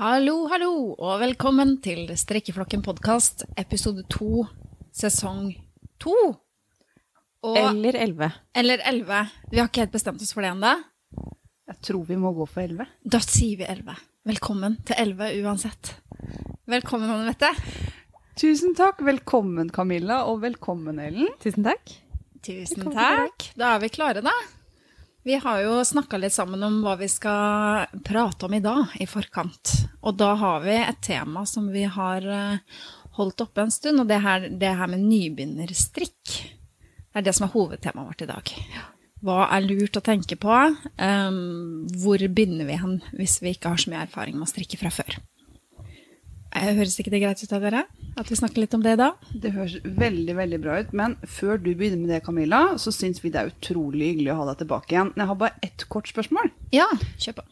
Hallo, hallo, og velkommen til Strikkeflokken podkast, episode to, sesong to. Og, Eller 11. eller elleve. Vi har ikke helt bestemt oss for det ennå. Jeg tror vi må gå for 11. Da sier vi elleve. Velkommen til elleve uansett. Velkommen, Anne Mette. Tusen takk. Velkommen, Camilla, og velkommen, Ellen. Tusen takk. Tusen takk. Da er vi klare, da. Vi har jo snakka litt sammen om hva vi skal prate om i dag, i forkant. Og da har vi et tema som vi har eh, holdt oppe en stund, og det her, det her med nybegynnerstrikk. Det er det som er hovedtemaet vårt i dag. Hva er lurt å tenke på? Um, hvor begynner vi hen hvis vi ikke har så mye erfaring med å strikke fra før? Eh, Høres ikke det greit ut av dere? At vi snakker litt om det da? Det høres veldig veldig bra ut, men før du begynner med det, Camilla, så syns vi det er utrolig hyggelig å ha deg tilbake igjen. Jeg har bare ett kort spørsmål. Ja, kjør på.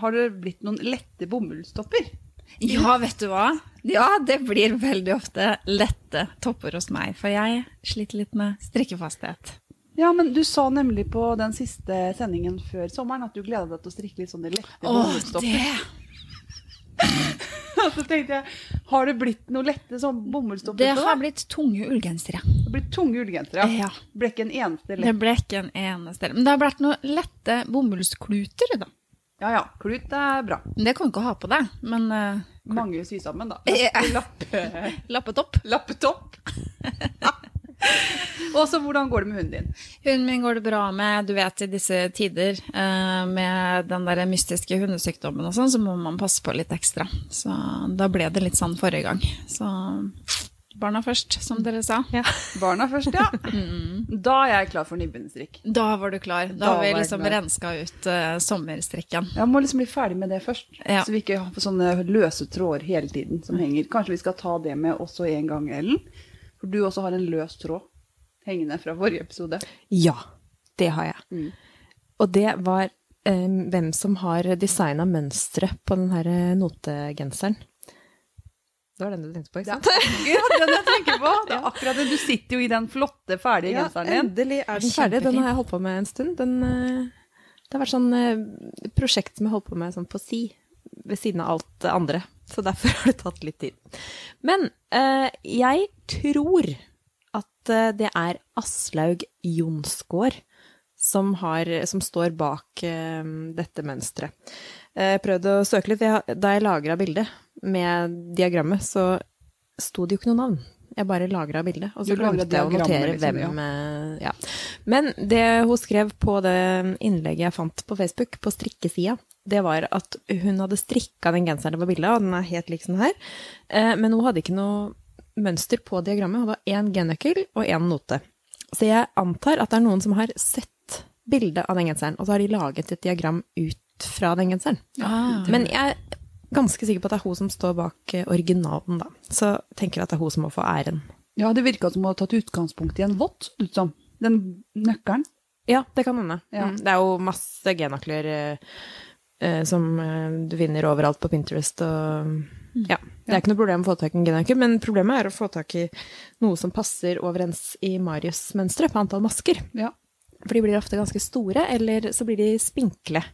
Har det blitt noen lette bomullstopper? Ja, vet du hva? Ja, det blir veldig ofte lette topper hos meg, for jeg sliter litt med strikkefasthet. Ja, men du sa nemlig på den siste sendingen før sommeren at du gleda deg til å strikke litt sånne lette bomullstopper. Åh, det, så tenkte jeg, har det blitt noen lette sånn bomullstopper det har blitt tunge ullgensere. Det blitt tunge ullgensere. Ja. Ble ikke en eneste Det ble ikke en eneste. Men det har blitt noen lette bomullskluter, da. Ja ja, klut er bra. Det kan du ikke ha på deg, men uh, Mange sy sammen, da. Ja. Lappe, lappetopp. lappetopp. Og så hvordan går det med hunden din? Hunden min går det bra med. Du vet, i disse tider eh, med den der mystiske hundesykdommen og sånn, så må man passe på litt ekstra. Så da ble det litt sånn forrige gang. Så barna først, som dere sa. Barna først, ja. Da er jeg klar for nybundestrikk. Da var du klar. Da, Da har vi liksom renska ut uh, sommerstrikken. Jeg må liksom bli ferdig med det først, Ja. så vi ikke har sånne løse tråder hele tiden som henger. Kanskje vi skal ta det med også en gang, Ellen? For du også har en løs tråd hengende fra forrige episode. Ja, det har jeg. Mm. Og det var eh, hvem som har designa mønsteret på den her eh, notegenseren. Det var den du tenkte på, ikke sant? Ja, den jeg tenker på! Det er akkurat det. Du sitter jo i den flotte, ferdige Ja, genseren din. endelig er den ferdig. Den har jeg holdt på med en stund. Den, eh, det har vært sånn eh, prosjekt som jeg holdt på med sånn på si, ved siden av alt det andre. Så derfor har det tatt litt tid. Men eh, jeg tror at eh, det er Aslaug Jonsgaard som, har, som står bak eh, dette mønsteret. Jeg prøvde å søke litt. Jeg, da jeg lagra bildet med diagrammet, så sto det jo ikke noe navn. Jeg bare lagra bildet, og så glemte jeg å notere liksom, hvem eh, ja. Men det hun skrev på det innlegget jeg fant på Facebook, på strikkesida, det var at hun hadde strikka den genseren det var bilde av, den er helt lik sånn her, eh, men hun hadde ikke noe mønster på diagrammet. Hun hadde én G-nøkkel og én note. Så jeg antar at det er noen som har sett bildet av den genseren, og så har de laget et diagram ut fra den genseren. Ah. Men jeg er ganske sikker på at det er hun som står bak eh, originalen, da. Så tenker jeg at det er hun som må få æren. Ja, det virka som hun hadde tatt utgangspunkt i en vott, så det ut som. Den nøkkelen. Ja, det kan hende. Ja. Mm, det er jo masse genakler eh, som eh, du finner overalt på Pinterest og Ja. Det er ikke noe problem å få tak i en genakler, men problemet er å få tak i noe som passer overens i Marius-mønsteret på antall masker. Ja. For de blir ofte ganske store, eller så blir de spinkle.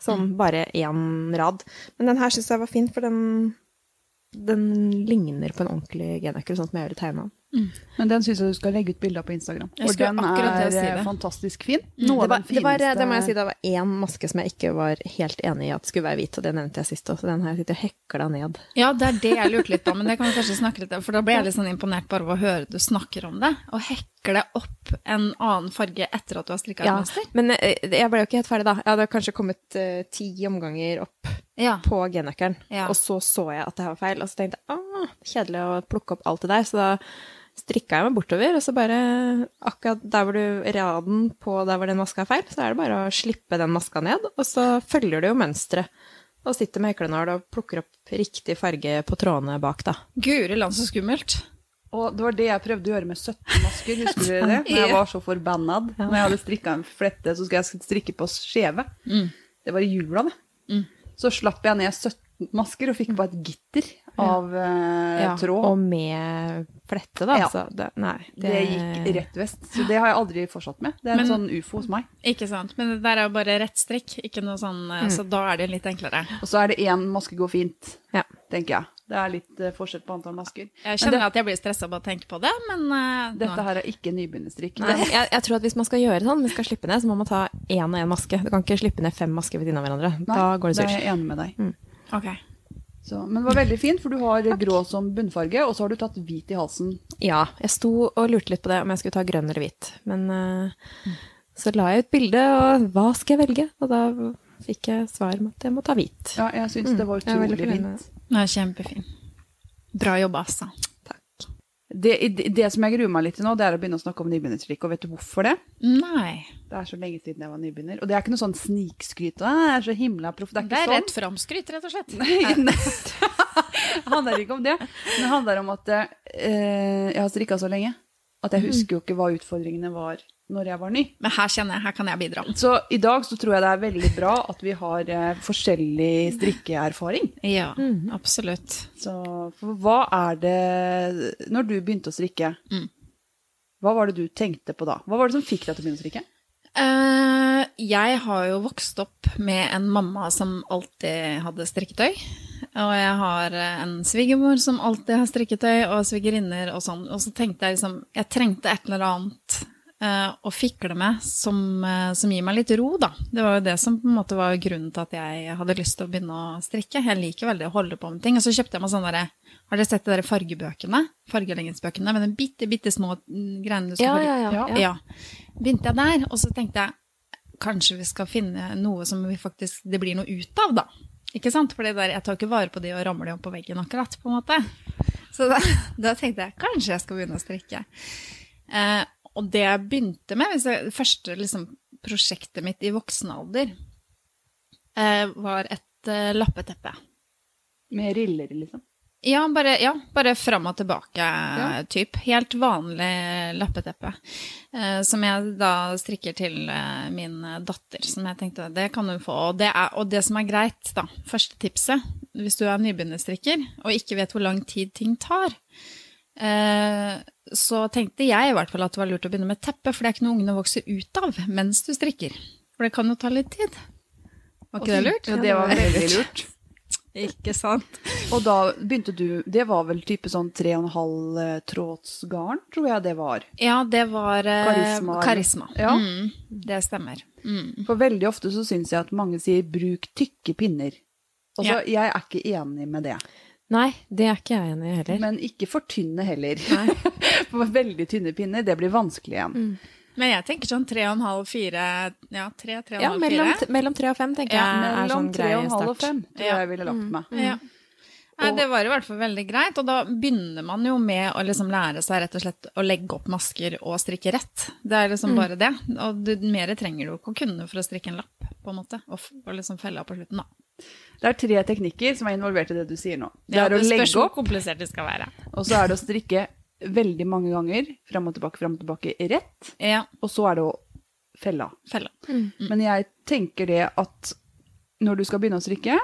Sånn bare én rad. Men den her syns jeg var fin, for den, den ligner på en ordentlig genøkkel, sånn som jeg ville tegna den. Men den syns jeg du skal legge ut bilder av på Instagram. Og den er si eh, fantastisk fin. Det Noe av var, det, var, det må jeg si, det var én maske som jeg ikke var helt enig i at skulle være hvit, og det nevnte jeg sist også. Den har jeg sittet og hekla ned. Ja, det er det jeg lurte litt på, men det kan vi kanskje snakke litt om. For da ble jeg litt sånn imponert bare av å høre du snakker om det. Å hekle opp en annen farge etter at du har strikka et Ja, mønster. men eh, jeg ble jo ikke helt ferdig da. Jeg hadde kanskje kommet uh, ti omganger opp Ja. på G-nøkkelen, Ja. og så så jeg at det her var feil, og så tenkte jeg ah, kjedelig å plukke opp alt det der, så da strikka jeg meg bortover, og så bare akkurat der hvor du raden på der hvor den maska er feil, så er det bare å slippe den maska ned, og så følger du jo mønsteret. Og sitter med heklenål og plukker opp riktig farge på trådene bak, da. Guri land, så skummelt. Og det var det jeg prøvde å gjøre med 17 masker, husker dere det? Når jeg var så forbanna. Når jeg hadde strikka en flette, så skulle jeg strikke på skjeve. Det var i jula, det. Så slapp jeg ned 17 masker og fikk bare et gitter av eh, Ja, tråd. Og med flette, da. Ja. Så det, nei, det... gikk rett vest. Så det har jeg aldri fortsatt med. Det er en sånn ufo hos meg. Ikke sant. Men det der er jo bare rett strikk, ikke noe sånn, mm. så da er det litt enklere. Og så er det én maske går fint, Ja. tenker jeg. Det er litt eh, forskjell på antall masker. Jeg kjenner det, at jeg blir stressa av å tenke på det, men uh, dette nå- her er ikke nybegynnerstrikk. Jeg, jeg tror at hvis man skal gjøre sånn, man skal slippe ned, så må man ta én og én maske. Du kan ikke slippe ned fem masker ved siden av hverandre. Nei, da går det Da er jeg enig med deg. Ok. Så, men det var veldig fint, for du har grå som bunnfarge, og så har du tatt hvit i halsen. Ja, jeg sto og lurte litt på det, om jeg skulle ta grønn eller hvit. Men eh, så la jeg ut bilde, og hva skal jeg velge? Og da fikk jeg svar om at jeg må ta hvit. Ja, jeg syns det var Mm, utrolig fint. Ja, er kjempefin. Bra jobba, altså. Det, det, som jeg gruer meg litt til nå, det er å begynne å snakke om nybegynnertrikk. Og vet du hvorfor det? Nei. Det er så lenge siden jeg var nybegynner. Og det er ikke noe sånn snikskryt. Det Jeg er så himla proff. Det er Det er sånn. rett framskryt, rett og slett. det handler ikke om det. Men det handler om at eh, jeg har strikka så lenge at jeg husker jo ikke hva utfordringene var når jeg var ny. Men her kjenner jeg, her kan jeg bidra. Så i dag så tror jeg det er veldig bra at vi har eh, forskjellig strikkeerfaring. Ja, absolutt. Så for hva er det Når du begynte å strikke, Mm. hva var det du tenkte på da? Hva var det som fikk deg til å begynne å strikke? Uh, jeg har jo vokst opp med en mamma som alltid hadde strikketøy. Og jeg har eh, en svigermor som alltid har strikketøy, og svigerinner og sånn. Og så tenkte jeg liksom Jeg trengte et eller annet eh, å fikle med som, eh, som gir meg litt ro, da. Det var jo det som på en måte var grunnen til at jeg hadde lyst til å begynne å strikke. Jeg liker veldig å holde på med ting. Og så kjøpte jeg meg sånne derre Har dere sett de der fargebøkene? Fargeleggingsbøkene med de bitte, bitte små mm, greiene du skal Ja, farge- ja, ja. Ja. ja. Begynte jeg der, og så tenkte jeg kanskje vi skal finne noe som vi faktisk, det blir noe ut av, da. Ikke sant? For jeg tar ikke vare på de og ramler om på veggen akkurat, på en måte. Så da, da tenkte jeg kanskje jeg skal begynne å strikke. Eh, og det jeg begynte med, det første liksom, prosjektet mitt i voksen alder, eh, var et eh, lappeteppe. Med riller, liksom? Ja, bare, ja, bare fram og tilbake, typ. Helt vanlig lappeteppe. Eh, som jeg da strikker til eh, min datter, som jeg tenkte det kan hun få. Og det, er, og det som er greit, da, første tipset, hvis du er nybegynnerstrikker og ikke vet hvor lang tid ting tar, eh, så tenkte jeg i hvert fall at det var lurt å begynne med teppe, for det er ikke noe ungene vokser ut av mens du strikker. For det kan jo ta litt tid. Var ikke det lurt? Ja, det var veldig lurt. Ikke sant? Og da begynte du Det var vel type sånn tre og en halv tråds trådsgarn, tror jeg det var. Ja, det var eh, Karisma, karisma. Ja. Mm, det stemmer. Mm. For veldig ofte så syns jeg at mange sier 'bruk tykke pinner'. Altså, Ja. Jeg er ikke enig med det. Nei, det er ikke jeg enig i heller. Men ikke for tynne heller. For veldig tynne pinner, det blir vanskelig igjen. Men jeg tenker sånn tre og en halv, fire Ja, tre, tre og en Ja, halv, mellom, fire. mellom tre og fem, tenker jeg Ja, Mellom sånn tre og en halv og fem tror Ja. jeg jeg ville lagt meg. Ja. Nei, det var i hvert fall veldig greit, og da begynner man jo med å liksom lære seg rett og slett å legge opp masker og strikke rett. Det er liksom bare det. Og du, mer trenger du ikke å kunne for å strikke en lapp, på en måte. Og, og liksom felle av på slutten, da. Det er tre teknikker som er involvert i det du sier nå. Det Ja, er å spørs legge opp, komplisert det skal være. og så er det å strikke veldig mange ganger fram og tilbake, fram og tilbake rett, Ja, og så er det å felle av. felle. Men jeg tenker det at når du skal begynne å strikke,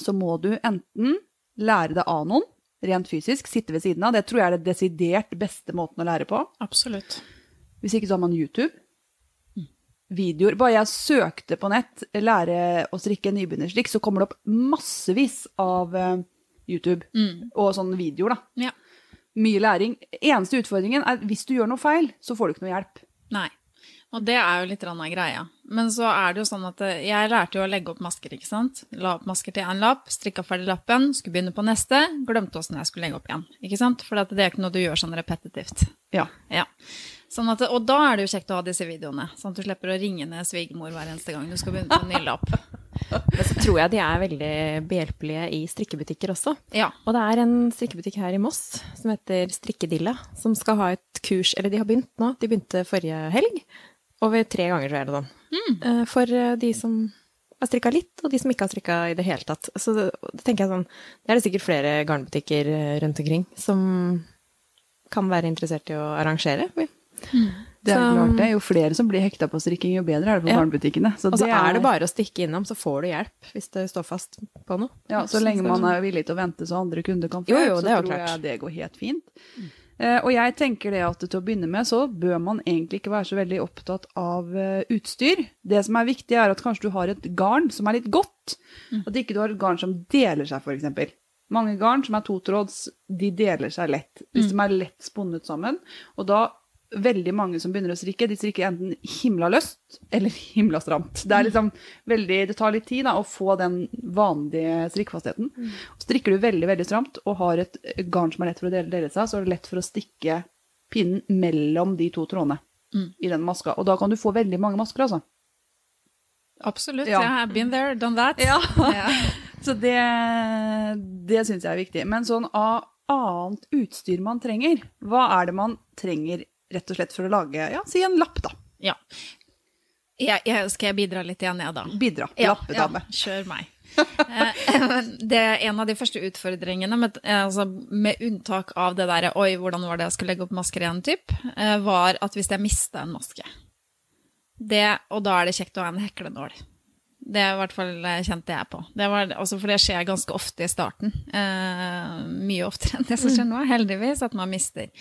så må du enten lære det av noen, rent fysisk, sitte ved siden av. Det tror jeg er det desidert beste måten å lære på. Absolutt. Hvis ikke så har man YouTube. Videoer. Bare jeg søkte på nett 'lære å strikke nybegynnerstrikk', så kommer det opp massevis av eh, YouTube Mm. og sånne videoer. da. Ja. Mye læring. Eneste utfordringen er hvis du gjør noe feil, så får du ikke noe hjelp. Nei. Og det er jo litt grann av greia. Men så er det jo sånn at eh, jeg lærte jo å legge opp masker, ikke sant. La opp masker til én lapp, strikka ferdig lappen, skulle begynne på neste, glemte åssen jeg skulle legge opp igjen. Ikke sant? For det er ikke noe du gjør sånn repetitivt. Ja. Ja. Sånn at, og da er det jo kjekt å ha disse videoene, sånn at du slipper å ringe ned svigermor hver eneste gang du skal begynne på en ny lapp. Men så tror jeg de er veldig behjelpelige i strikkebutikker også. Ja. Og det er en strikkebutikk her i Moss som heter Strikkedilla, som skal ha et kurs Eller de har begynt nå, de begynte forrige helg. Over tre ganger, tror jeg. eller sånn. Mm. For eh, de som har strikka litt, og de som ikke har strikka i det hele tatt. Så det, det tenker jeg sånn Det er det sikkert flere garnbutikker eh, rundt omkring som kan være interessert i å arrangere. Det er Så- klart det. Jo flere som blir hekta på strikking, jo bedre er det for Ja. barnebutikkene. Så Og så er det bare å stikke innom, så får du hjelp hvis det står fast på noe. Ja, så lenge man er villig til å vente så andre kunder kan få Jo, hjelp, jo, så det er tror klart. jeg det går helt fint. Eh, og jeg tenker det at til å begynne med så bør man egentlig ikke være så veldig opptatt av eh, utstyr. Det som er viktig er at kanskje du har et garn som er litt godt. At ikke du har et garn som deler seg, f.eks. Mange garn som er totråds, de deler seg lett. Hvis de er lett spunnet sammen. Og da veldig mange som begynner å strikke, de strikker enten himla løst eller himla stramt. Det er liksom veldig, det tar litt tid da, å få den vanlige strikkfastheten. Og strikker du veldig, veldig stramt og har et garn som er lett for å dele, dele seg, så er det lett for å stikke pinnen mellom de to trådene i den maska. Og da kan du få veldig mange masker, altså. Absolutt. Ja. Yeah, I've been there, done that. Ja. Ja. Så det, det syns jeg er viktig. Men sånn av annet utstyr man trenger, hva er det man trenger rett og slett for å lage, ja, si en lapp da. ja. Jeg, jeg, skal jeg bidra litt igjen, jeg, da? Bidra. Ja, Lappedame. Ja, kjør meg. Eh, det er en av de første utfordringene, med, eh, altså, med unntak av det derre Oi, hvordan var det jeg skulle legge opp masker igjen, typ, eh, var at hvis jeg mista en maske det, Og da er det kjekt å ha en heklenål. Det er i hvert fall kjente jeg på. Det var, altså, for det skjer ganske ofte i starten. Eh, mye oftere enn det som skjer nå, heldigvis, at man mister.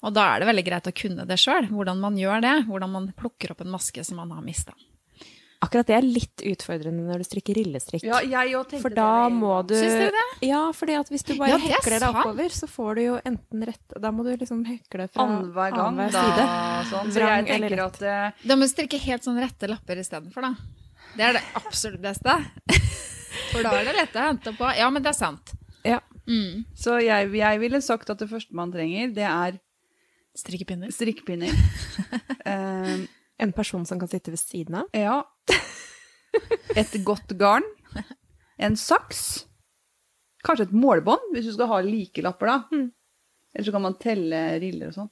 Og da er det veldig greit å kunne det sjøl, hvordan man gjør det. Hvordan man plukker opp en maske som man har mista. Akkurat det er litt utfordrende når du strikker rillestrikk. Ja, jeg òg tenkte For da det. må du Syns du det? Ja, fordi at hvis du bare Ja, er hekler deg oppover, så får du jo enten rett Da må du liksom hekle fra Annenhver gang, annenhver da. Sånn. Så jeg tenker at eh, Da må du strikke helt sånn rette lapper istedenfor, da. Det er det absolutt beste. For da er det lett å hente på. Ja, men det er sant. Ja. Mm. Så jeg, jeg ville sagt at det første man trenger, det er Strikkepinner. strikkepinner. Eh, En person som kan sitte ved siden av. ja. Et godt garn. En saks. Kanskje et målbånd, hvis du skal ha like lapper, da. Mm. Eller så kan man telle riller og sånn.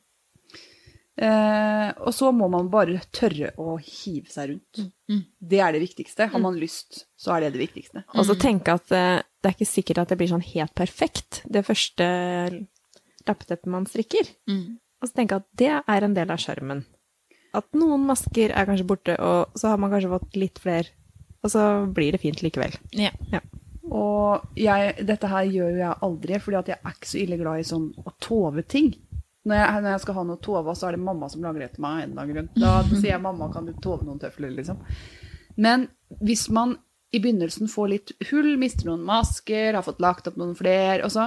Eh, og så må man bare tørre å hive seg rundt. Mm. Det er det viktigste. Har man lyst, så er det det viktigste. Og så tenke at eh, det er ikke sikkert at det blir sånn helt perfekt, det første lappeteppet man strikker. Mm. Og så tenke at det er en del av skjermen. At noen masker er kanskje borte, og så har man kanskje fått litt flere, og så blir det fint likevel. Ja. Og jeg, dette her gjør jo jeg aldri, fordi at jeg er ikke så ille glad i sånn å tove ting. Når jeg, når jeg skal ha noe tova, så er det mamma som lager det til meg. en. Da sier jeg mamma, kan du tove noen tøfler, liksom. Men hvis man i begynnelsen får litt hull, mister noen masker, har fått lagt opp noen flere, og så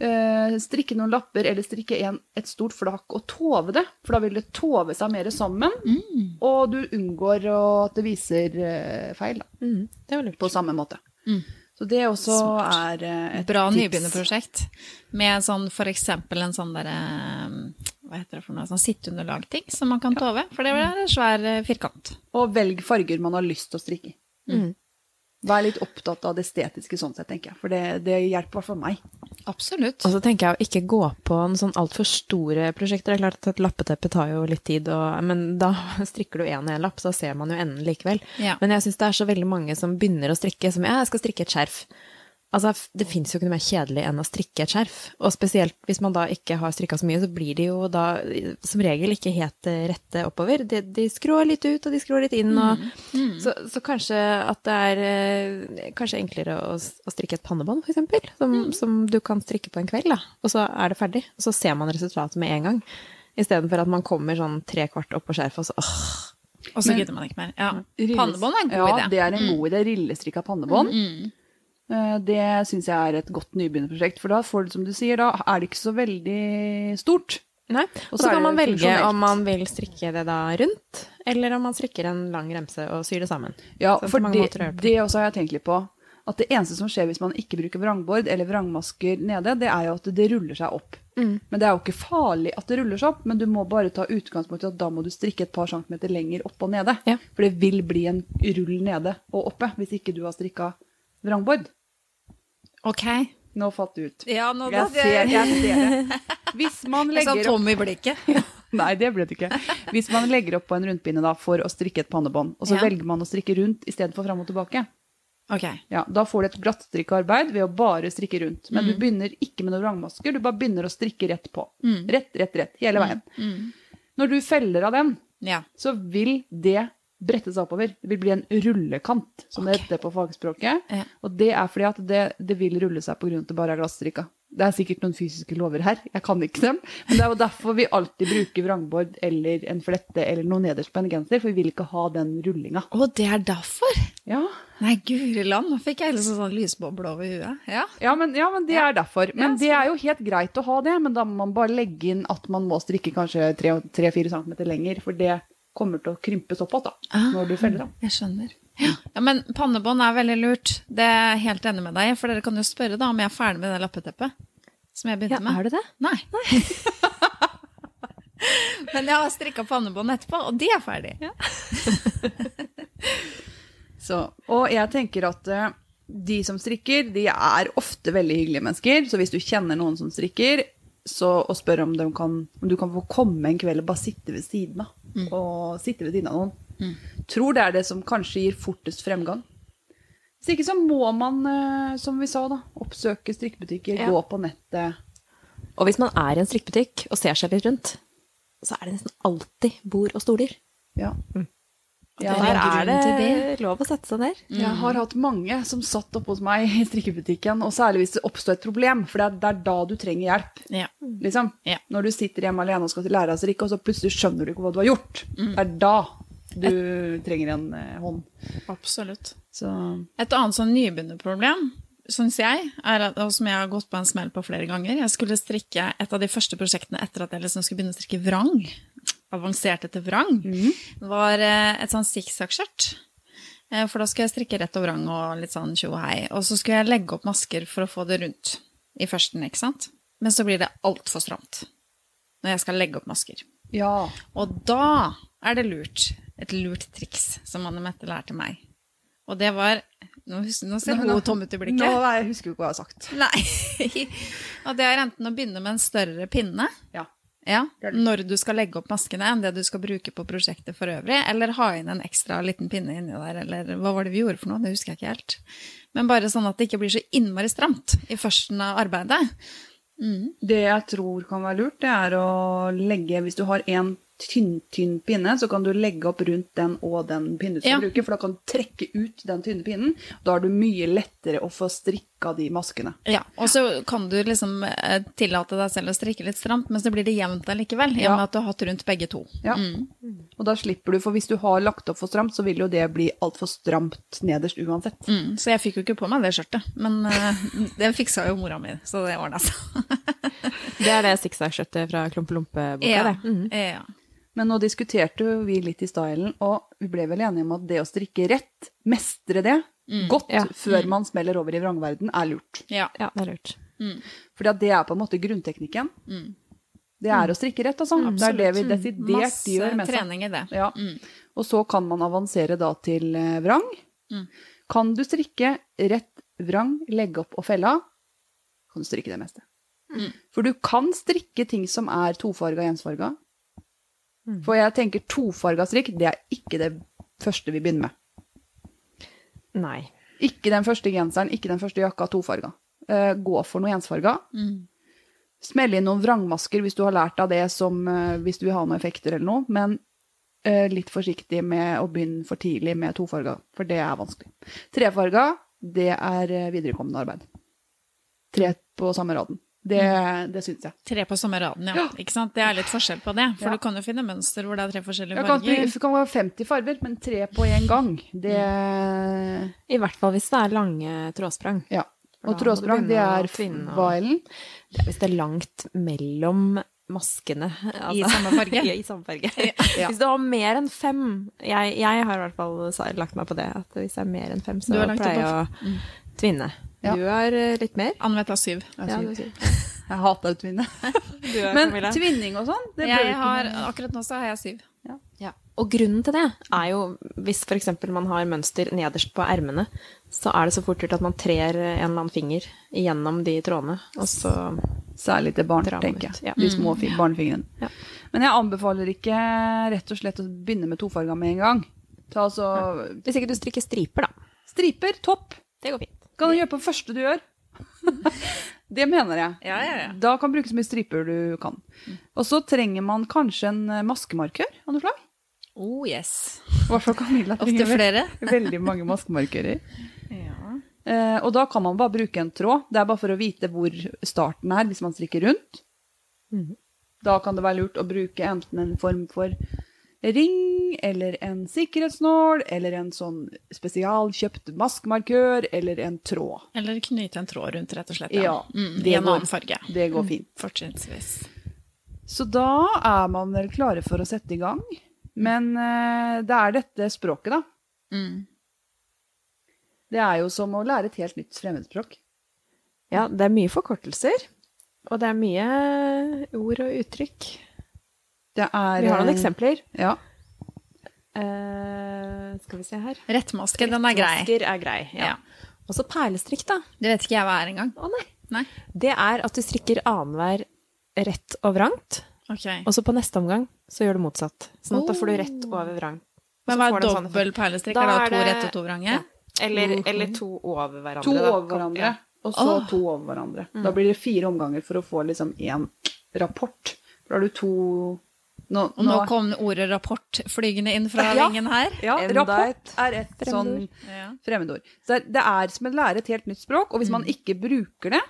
øh, strikke noen lapper eller strikke en, et stort flak og tove det, for da vil det tove seg mer sammen, og du unngår å, at det viser øh, feil da, Det var lurt. på samme måte. Mm. Så det også Smart. er eh, et Bra tips. nybegynnerprosjekt. Med sånn for eksempel en sånn derre Hva heter det for noe? Sånn sitteunderlagting som man kan tove. For det er en svær eh, firkant. Og velg farger man har lyst til å strikke i. Mm. Vær litt opptatt av det estetiske sånn sett, tenker jeg. For det, det hjelper i hvert fall meg. Absolutt. Og så tenker jeg å ikke gå på en sånn altfor store prosjekter. Det er klart at et lappeteppe tar jo litt tid, og, men da strikker du én og én lapp, så ser man jo enden likevel. Ja. Men jeg syns det er så veldig mange som begynner å strikke som ja, jeg skal strikke et skjerf. Altså, det fins jo ikke noe mer kjedelig enn å strikke et skjerf. Og spesielt hvis man da ikke har strikka så mye, så blir de jo da som regel ikke helt eh, rette oppover. De, de skrår litt ut, og de skrår litt inn. Og, Så, så kanskje at det er eh, kanskje enklere å, å strikke et pannebånd, for eksempel. Som, som du kan strikke på en kveld, da. Og så er det ferdig. Og så ser man resultatet med en gang. Istedenfor at man kommer sånn tre kvart opp på skjerfet, og så åh. Og så gidder man ikke mer. Ja. Pannebånd er en god ja, idé. det er en god idé. Rillestrikka pannebånd. Mm. Eh, Det syns jeg er et godt nybegynnerprosjekt. For da får du, som du sier, da er det ikke så veldig stort. Nei. Og så kan man velge om man vil strikke det da rundt, eller om man strikker en lang remse og syr det sammen. Ja, for det det også har jeg tenkt litt på. At det eneste som skjer hvis man ikke bruker vrangbord eller vrangmasker nede, det er jo at det ruller seg opp. Mm. Men det er jo ikke farlig at det ruller seg opp, men du må bare ta utgangspunkt i at da må du strikke et par centimeter lenger opp og nede. Ja. For det vil bli en rull nede og oppe hvis ikke du har strikka vrangbord. Ok. Nå falt det ut. Ja, nå Jeg ser, jeg ser det. Hvis man legger opp tom i blikket. Nei, det ble det ikke. Hvis man legger opp på en rundpinne da, for å strikke et pannebånd, og så Ja. velger man å strikke rundt istedenfor fram og tilbake, Ok. ja, da får du et glattstrikkearbeid ved å bare strikke rundt. Men du begynner ikke med noen vrangmasker, du bare begynner å strikke rett på. Mm. Rett, rett, rett, hele veien. Mm. Når du feller av den, Ja. så vil det brette seg oppover. Det vil bli en rullekant, som det heter på fagspråket. Ja. Og det er fordi at det, det vil rulle seg av at det bare er glasstrikka. Det er sikkert noen fysiske lover her, jeg kan ikke dem. Men det er jo derfor vi alltid bruker vrangbord eller en flette eller noe nederst på en genser, for vi vil ikke ha den rullinga. Å, det er derfor? Ja, Nei, guri land, nå fikk jeg liksom sånn lysboble over huet. Ja. ja, men, ja, men det Ja. er derfor. Men det er jo helt greit å ha det, men da må man bare legge inn at man må strikke kanskje 3-4 cm lenger, for det kommer til å krympe såpass da, Ah. når du feller av. Jeg skjønner. Ja. ja, Men pannebånd er veldig lurt. Det er jeg helt enig med deg i. For dere kan jo spørre da om jeg er ferdig med det lappeteppet som jeg Ja, begynte med. er du det? Nei. men jeg har strikka pannebånd etterpå, og de er ferdig. Så, og jeg tenker at eh, de som strikker, de er ofte veldig hyggelige mennesker. Så hvis du kjenner noen som strikker, så, og spør om, kan, om du kan få komme en kveld og bare sitte ved siden av. Og sitte ved siden av noen. Tror det er det som kanskje gir fortest fremgang. Hvis ikke så må man, eh, som vi sa, da, oppsøke strikkebutikker, Ja. gå på nettet. Og hvis man er i en strikkebutikk og ser seg litt rundt, så er det nesten alltid bord og stoler. Ja. Det Ja, er Der er det lov å sette seg der. Jeg har hatt mange som satt oppe hos meg i strikkebutikken, og særlig hvis det oppstår et problem, for det er, da du trenger hjelp. Ja. Liksom. Ja. Når du sitter hjemme alene og skal lære deg å strikke, og så plutselig skjønner du ikke hva du har gjort. Det er da du trenger en eh, hånd. Absolutt. Så Et annet sånn nybegynnerproblem, syns jeg, er at, og som jeg har gått på en smell på flere ganger Jeg skulle strikke et av de første prosjektene etter at jeg liksom skulle begynne å strikke vrang. Avanserte til vrang. var eh, et sånn sikksakkskjørt. Eh, For da skulle jeg strikke rett og vrang og litt sånn tjo og hei. Og så skulle jeg legge opp masker for å få det rundt i førsten, ikke sant. Men så blir det altfor stramt når jeg skal legge opp masker. ja. Og da er det lurt. Et lurt triks som Anne Mette lærte meg. Og det var Nå, nå ser hun tom ut i blikket. Nå, jeg husker jo ikke hva jeg har sagt. Nei. Og det er enten å begynne med en større pinne Ja. Ja, Det det. når du skal legge opp maskene enn det du skal bruke på prosjektet for øvrig, eller ha inn en ekstra liten pinne inni der, eller hva var det vi gjorde for noe, det husker jeg ikke helt. Men bare sånn at det ikke blir så innmari stramt i førsten av arbeidet. Det jeg tror kan være lurt, det er å legge Hvis du har en tynn, tynn pinne, så kan du legge opp rundt den og den pinnen du skal Ja. bruke, for da kan du trekke ut den tynne pinnen. Da er du mye lettere å få strikka de maskene. Ja, og så kan du liksom eh, tillate deg selv å strikke litt stramt, men så blir det jevnt allikevel, i og med at du har hatt rundt begge to. Ja. Og da slipper du, for hvis du har lagt opp for stramt, så vil jo det bli altfor stramt nederst uansett. Mm, så jeg fikk jo ikke på meg det skjørtet, men eh, det fiksa jo mora mi, så det ordna seg. Det er det sikksakkskjørtet fra Klumpe-Lompe-boka, Ja, det. Mm. ja. Men nå diskuterte vi litt i stylen, og vi ble vel enige om at det å strikke rett, mestre det godt Ja. før man smeller over i vrangverden, er lurt. ja. Ja, det er lurt. Fordi For det er på en måte grunnteknikken. Det er å strikke rett, altså. det er det vi desidert Masse gjør med seg. trening i det. Ja. Og så kan man avansere da til eh, vrang. Kan du strikke rett vrang, legge opp og felle av, kan du strikke det meste. For du kan strikke ting som er tofarga og ensfarga. For jeg tenker tofarga strikk, det er ikke det første vi begynner med. Nei. Ikke den første genseren, ikke den første jakka, tofarga. Uh, gå for noe ensfarga. Smell inn noen vrangmasker hvis du har lært av det som uh, hvis du vil ha noen effekter eller noe, men uh, litt forsiktig med å begynne for tidlig med tofarga, for det er vanskelig. Trefarga, det er eh, viderekommende arbeid. Tre på samme raden. Det, det syns jeg. Tre på samme raden, ja. Ikke sant? Det er litt forskjell på det, for Ja. du kan jo finne mønster hvor det er tre forskjellige farger. det kan være 50 farger, men tre på én gang, det I hvert fall hvis det er lange trådsprang. Ja. Og trådsprang, det er tvinne hva, Ellen? Er hvis det er langt mellom maskene. I samme farge. i samme farge. Ja. Hvis du har mer enn fem jeg, jeg har i hvert fall lagt meg på det, at hvis det er mer enn fem, så pleier jeg å tvinne. Ja. Du har eh, litt mer? Anne-Mette er syv. Jeg Ja, syv. Jeg hater utvinne. Du har, Men Camilla. tvinning og sånn, det Jeg har, akkurat nå så har jeg syv. Ja. Og grunnen til det er jo hvis f.eks. man har mønster nederst på ermene, så er det så fort gjort at man trer en eller annen finger gjennom de trådene, og så Særlig til barn, tenker jeg. ja. De små mm, barnefingrene. Ja. Men jeg anbefaler ikke rett og slett å begynne med tofarga med en gang. Ta altså Hvis ikke du strikker striper, da. striper, topp. Det går fint. Kan du gjøre på første du gjør. det mener jeg. Ja, ja, ja. Da kan du bruke så mye striper du kan. Og så trenger man kanskje en eh, maskemarkør av noe slag. Oh yes. I hvert fall Camilla trenger flere. veldig mange maskemarkører. Ja. Eh, og da kan man bare bruke en tråd. Det er bare for å vite hvor starten er hvis man strikker rundt. Mhm. Da kan det være lurt å bruke enten en form for ring, eller en sikkerhetsnål, eller en sånn spesialkjøpt maskemarkør, eller en tråd. Eller knyte en tråd rundt, rett og slett. Ja, Mm, det I en går- annen farge. Det går fint. Fortrinnsvis. Så da er man vel klare for å sette i gang. Men uh, det er dette språket, da. Mm. Det er jo som å lære et helt nytt fremmedspråk. Ja, det er mye forkortelser. Og det er mye ord og uttrykk. Det er Vi har noen eh, eksempler. Ja. Uh, skal vi se her. Rettmaske, den er grei. Rettmasker er grei. Ja. Ja. Og så perlestrikk, da. Det vet ikke jeg hva er engang. Å nei. Nei. Det er at du strikker annenhver rett og vrangt, Okay. og så på neste omgang så gjør du motsatt. Sånn at da får du Oh. rett over vrang. Men hva er sånn dobbel perlestrikk? Da Er det to rett og to vrange? Ja. Eller, eller to over hverandre. To da. over hverandre, Ja. og så oh. to over hverandre. Da blir det fire omganger for å få liksom én rapport. Da har du to nå, Og nå kom ordet rapport flygende inn fra Ja. vingen her. Ja, Enda rapport et er et sånn fremmedord. Så det er som å lære et helt nytt språk, og hvis man ikke bruker det,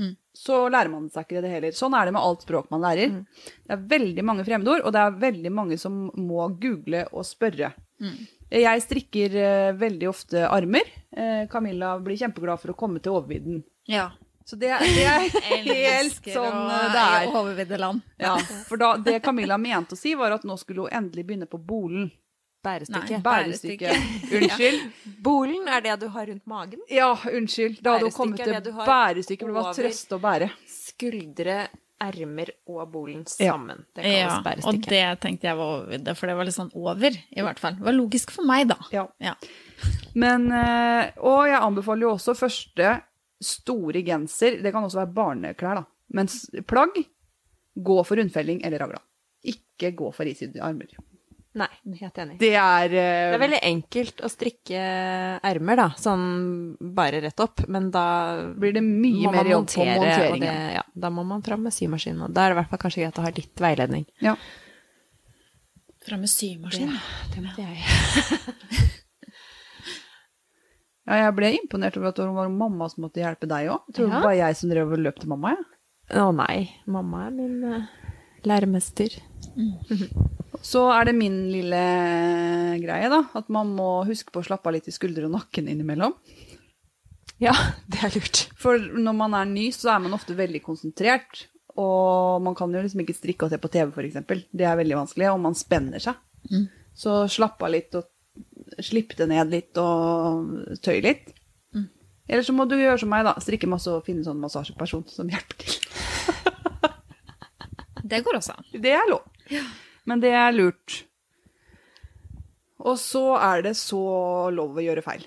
Mm. så lærer man seg ikke det heller. Sånn er det med alt språk man lærer. Mm. Det er veldig mange fremmedord, og det er veldig mange som må google og spørre. Mm. Jeg strikker eh, veldig ofte armer. Eh, Camilla blir kjempeglad for å komme til overvidden. ja. Så det, det er helt sånn eh, det er. i overvidde land. Ja, for da, det Camilla mente å si, var at nå skulle hun endelig begynne på bolen. Bærestykke. Nei. Bærestykke. Bærestykke. Unnskyld. Bolen er det du har rundt magen. Ja, unnskyld. Da hadde hun kommet til det bærestykket, for det var trøste trøst å bære. Skuldre, ermer og bolen Ja. sammen. Det kalles Ja, og det tenkte jeg var overvidde, for det var litt sånn over, i hvert fall. Det var logisk for meg, da. Ja. Ja. Men, eh, og jeg anbefaler jo også første store genser, det kan også være barneklær da, mens plagg, gå for rundfelling eller ragla. Ikke gå for isydde armer. Nei, helt enig. Det er, Det eh, er veldig enkelt å strikke ermer, da, sånn bare rett opp, men da blir det mye mer jobb på monteringen. det, ja, da må man fram med symaskinen. Og da er det i hvert fall kanskje greit å ha litt veiledning. Ja. Fram med symaskin. Det måtte jeg. ja, jeg ble imponert over at det var mamma som måtte hjelpe deg også. Tror du Ja. det var jeg som drev og løp til mamma, ja. Å nei, mamma er min uh, læremester. Så er det min lille greie da, at man må huske på å slappe av litt i skuldre og nakken innimellom. Ja, det er lurt. For når man er ny, så er man ofte veldig konsentrert. Og man kan jo liksom ikke strikke og se på TV, f.eks. Det er veldig vanskelig, og man spenner seg. Mm. Så slapp av litt og slipp det ned litt og tøy litt. Mm. Eller så må du gjøre som meg, da. Strikke masse og finne sånn massasjeperson som hjelper til. Det går også an. Det er lov. Men det er lurt. Og så er det så lov å gjøre feil.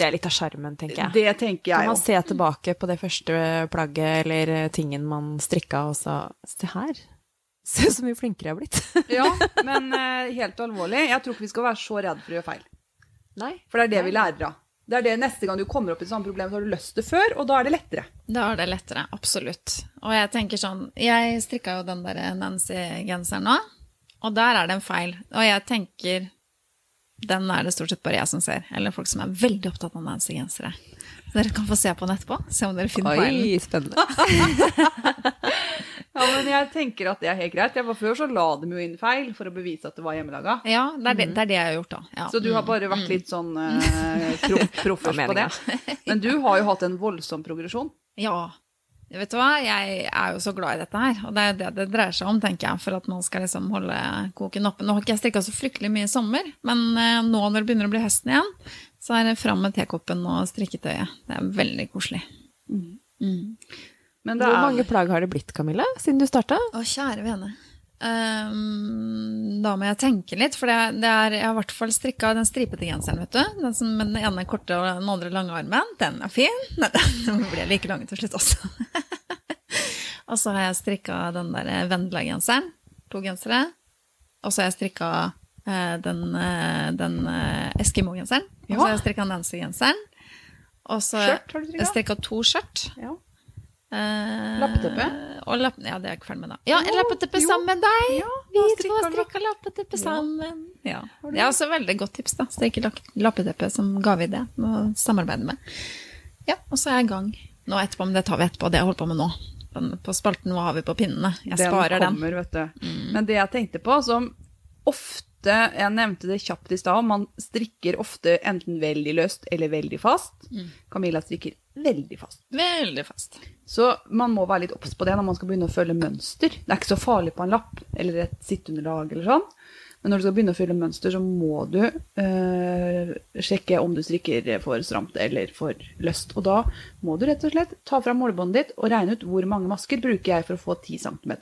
Det er litt av sjarmen, tenker jeg. Det tenker jeg Kan man også. se tilbake på det første plagget eller tingen man strikka, og så Se her! Se så mye flinkere jeg har blitt. Ja, men uh, helt alvorlig, jeg tror ikke vi skal være så redd for å gjøre feil. Nei. For det er det vi lærer av. Det er det Neste gang du kommer opp i et samme problem, så har du løst det før, og da er det lettere. Da er det lettere, absolutt. Og jeg tenker sånn Jeg strikka jo den der Nancy-genseren nå, og der er det en feil. Og jeg tenker den er det stort sett bare jeg som ser. Eller folk som er veldig opptatt av Nancy-gensere. Dere kan få se på den etterpå. Se om dere finner feilen. Oi, spennende. Ja, men jeg tenker at det er helt greit. Jeg var Før så la de jo inn feil for å bevise at det var hjemmelaga. Ja, det er det, det er det jeg har gjort, da. Ja. Så du har bare vært litt sånn eh, pro proffers på det. Men du har jo hatt en voldsom progresjon. Ja. Vet du hva, jeg er jo så glad i dette her, og det er det det dreier seg om, tenker jeg, for at man skal liksom holde koken oppe. Nå har ikke jeg strikka så fryktelig mye i sommer, men eh, nå når det begynner å bli høsten igjen, så er det fram med tekoppen og strikketøyet. Det er veldig koselig. Mm. Det Hvor er mange plagg har det blitt, Camilla, siden du starta? Å, kjære vene. Um, da må jeg tenke litt, for det, det er, jeg har i hvert fall strikka den stripete genseren, vet du. Den som med den ene korte og den andre lange armen. Den er fin. Nei, den blir like lang til slutt også. og så har jeg strikka den der Vendela-genseren. To gensere. Og så har jeg strikka eh, den, eh, den eh, Eskimo-genseren. Og så har jeg strikka Nancy-genseren. Og så har jeg strikka to skjørt. Ja. Eh, Lappeteppe? Lapp, ja, det er jeg ikke ferdig med, da. Ja, en lappeteppe jo. sammen med deg! Ja, Vi to har strikka lappeteppe Ja. sammen. Ja. Det er også veldig godt tips, da. Strikke ikke lappeteppe som ga vi det. Å samarbeide med. Ja, og så er jeg i gang nå etterpå, men det tar vi etterpå. Det jeg holder på med nå. Den, på spalten Hva har vi på pinnene? Jeg sparer den. kommer, vet du. Men det jeg tenkte på, som ofte Jeg nevnte det kjapt i stad, man strikker ofte enten veldig løst eller veldig fast. Camilla strikker veldig fast. Veldig fast. Så man må være litt obs på det når man skal begynne å følge mønster. Det er ikke så farlig på en lapp eller et sitteunderlag eller sånn. Men når du skal begynne å følge mønster, så må du øh, sjekke om du strikker for stramt eller for løst. Og da må du rett og slett ta fram målebåndet ditt og regne ut hvor mange masker bruker jeg for å få 10 cm.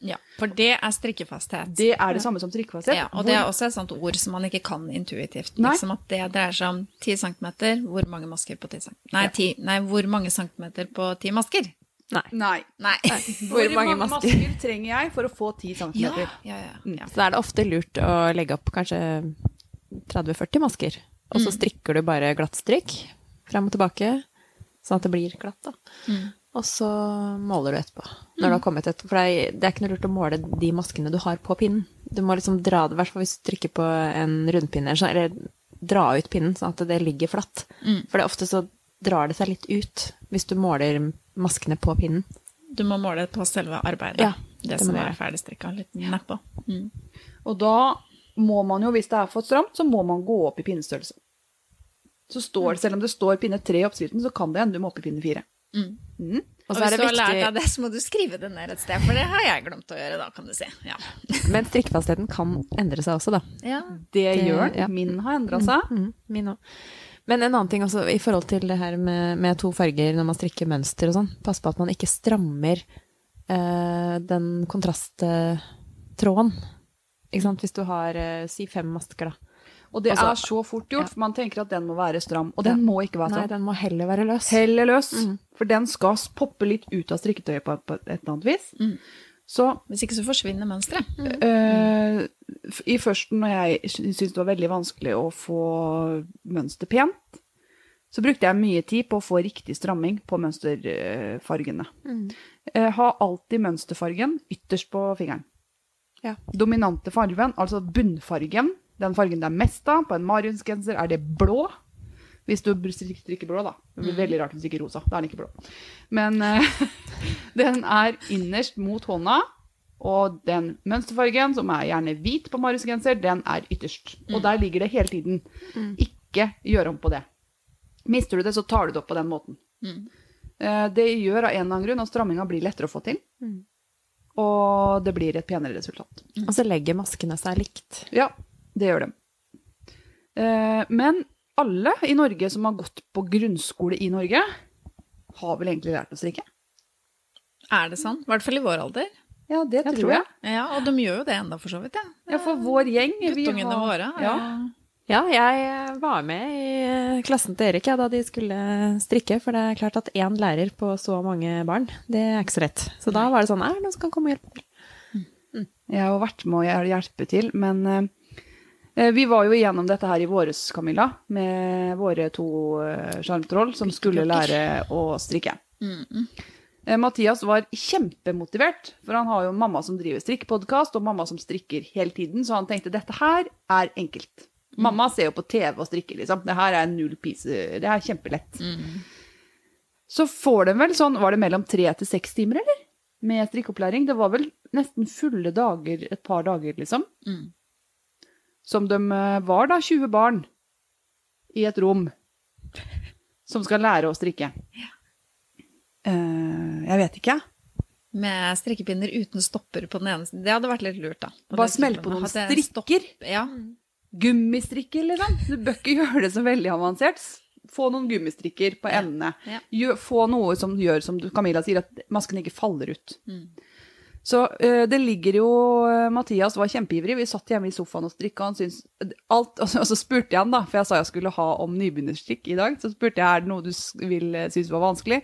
Ja, for det er strikkefasthet. Det er det samme som strikkefasthet. Ja, og det er også et sånt ord som man ikke kan intuitivt. Liksom at det dreier seg om 10 cm, hvor mange masker på 10 cm? Nei, 10, nei hvor mange centimeter på 10 masker? Nei. Nei. Nei. Hvor, Hvor mange mange masker? masker trenger jeg for å få 10 cm? Ja, ja, ja. ja. Så da er det ofte lurt å legge opp kanskje 30-40 masker, og så strikker du bare glattstrikk frem og tilbake, sånn at det blir glatt, da. Mm. Og så måler du etterpå. Når du har kommet etterpå, for det er, det er ikke noe lurt å måle de maskene du har på pinnen. Du må liksom dra det, i hvert fall hvis du trykker på en rundpinne, eller sånn, dra ut pinnen sånn at det ligger flatt. Mm. For det er ofte så drar det seg litt ut hvis du måler maskene på pinnen. Du må måle på selve arbeidet. Ja, det, det som er ferdigstrikka. Litt nedpå. Mm. Og da må man jo, hvis det er for stramt, så må man gå opp i pinnestørrelse. Så står, selv om det står pinne tre i oppskriften, så kan det hende du må opp i pinne fire. Mm. Mm. Og Og så er hvis det du har lært viktig deg det, så må du skrive det ned et sted, for det har jeg glemt å gjøre da, kan du si. Ja. Men strikkefastheten kan endre seg også, da. ja. Det, Det- gjør den. ja. Min har endra seg. Mm, min òg. Men en annen ting også, i forhold til det her med, med to farger når man strikker mønster og sånn, pass på at man ikke strammer eh, den kontrasttråden. Ikke sant? Hvis du har eh, si fem masker, da. Og det Altså, er så fort gjort, for man tenker at den må være stram. Og den må ikke være Nei, den må heller være løs. Heller løs. Mm. For den skal poppe litt ut av strikketøyet på, et eller annet vis. Mm. Så Hvis ikke så forsvinner mønsteret. Mm. Uh, i førsten, når jeg syntes det var veldig vanskelig å få mønster pent, så brukte jeg mye tid på å få riktig stramming på mønsterfargene. Mm. Ha alltid mønsterfargen ytterst på fingeren. Ja. Dominante fargen, altså bunnfargen, den fargen det er mest av, på en marionsgenser er det blå. Hvis du strik- strikker blå, da. Det blir veldig rart hvis du strikker rosa. Da er den ikke blå. Men uh, den er innerst mot hånda, og den mønsterfargen, som er gjerne hvit på marionsgenser, den er ytterst. Og der ligger det hele tiden. Ikke gjør om på det. Mister du det, så tar du det opp på den måten. Mm. Eh, Det gjør av en eller annen grunn at stramminga blir lettere å få til. Mm. Og det blir et penere resultat. Og så legger maskene seg likt. Ja, det gjør de. Eh, Men alle i Norge som har gått på grunnskole i Norge, har vel egentlig lært å strikke? Er det sånn? I hvert fall i vår alder. Ja, det Jeg tror jeg. jeg. Ja, og de gjør jo det enda, for så vidt. Ja. Ja, for vår gjeng Guttungene har- våre. Ja. Ja, jeg var med i eh, klassen til Erik ja, da de skulle strikke, for det er klart at én lærer på så mange barn, det er ikke så lett. Så da var det sånn, er det noen som kan komme og hjelpe til? Jeg har vært med å hjelpe til, men eh, vi var jo igjennom dette her i våres, Camilla, med våre to eh, sjarmtroll som skulle lære å strikke. Mm. Eh, Mathias var kjempemotivert, for han har jo mamma som driver strikkepodkast, og mamma som strikker hele tiden, så han tenkte dette her er enkelt. Mamma ser jo på TV og strikker, liksom. Det her er null piece. det er kjempelett. Mm. Så får de vel sånn, var det mellom tre til seks timer, eller? Med strikkeopplæring. Det var vel nesten fulle dager, et par dager, liksom. Mm. Som de eh, var da 20 barn i et rom som skal lære å strikke. Eh, jeg vet ikke. Med strikkepinner uten stopper på den ene siden. Det hadde vært litt lurt, da. Og Bare det smell på noen strikker. Ja. Gummistrikker, liksom. Du bør ikke gjøre det så veldig avansert. Få noen gummistrikker på endene. Ja. Få noe som gjør, som Camilla sier, at masken ikke faller ut. Mm. Så uh, det ligger jo eh, Mathias var kjempeivrig. Vi satt hjemme i sofaen og strikka. Han syntes alt, og, så, og så spurte jeg han, da, for jeg sa jeg skulle ha om nybegynnerstrikk i dag. Så spurte jeg er det noe du vil eh, synes var vanskelig.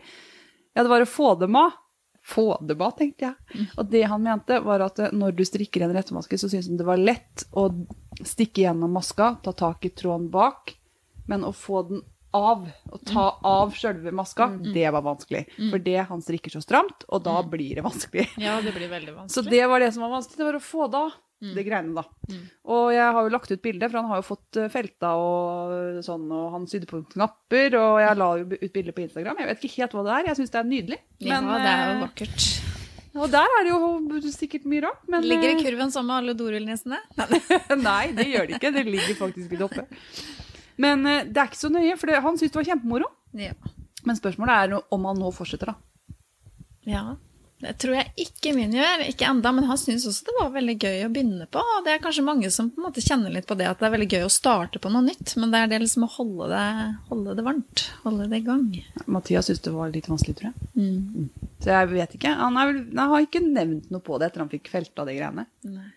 Ja, det var å få dem av. Få dem av, tenkte jeg. Og det han mente, var at når du strikker en rettemaske, så syns han det var lett å stikke gjennom maska, ta tak i tråden bak, men å få den av. Å ta av sjølve maska, Mm. det var vanskelig. For det han strikker så stramt, og da blir det vanskelig. Ja, det blir veldig vanskelig. Så det var det som var vanskelig, det var å få da. Mm. Det greiene da. Og jeg har jo lagt ut bilde, for han har jo fått eh, felta og sånn, og han sydde på knapper, og jeg la jo ut bilde på Instagram. Jeg vet ikke helt hva det er, jeg syns det er nydelig. ja, det er jo eh, vakkert. og der er det jo sikkert mye rart, men Ligger i eh, kurven sammen med alle dorullnissene? Nei, det gjør det ikke. Det ligger faktisk litt oppe. Men eh, det er ikke så nøye, for det, han syntes det var kjempemoro. Ja. Men spørsmålet er om han nå fortsetter, da. ja. Det tror jeg ikke min gjør. Ikke enda, men han syns også det var veldig gøy å begynne på. Og det er kanskje mange som på en måte kjenner litt på det at det er veldig gøy å starte på noe nytt. Men det er det liksom å holde det, holde det varmt. Holde det i gang. Mathias syntes det var litt vanskelig, tror jeg. Mm. Så jeg vet ikke. Han, er, vel- han har ikke nevnt noe på det etter han fikk felta de greiene. Nei.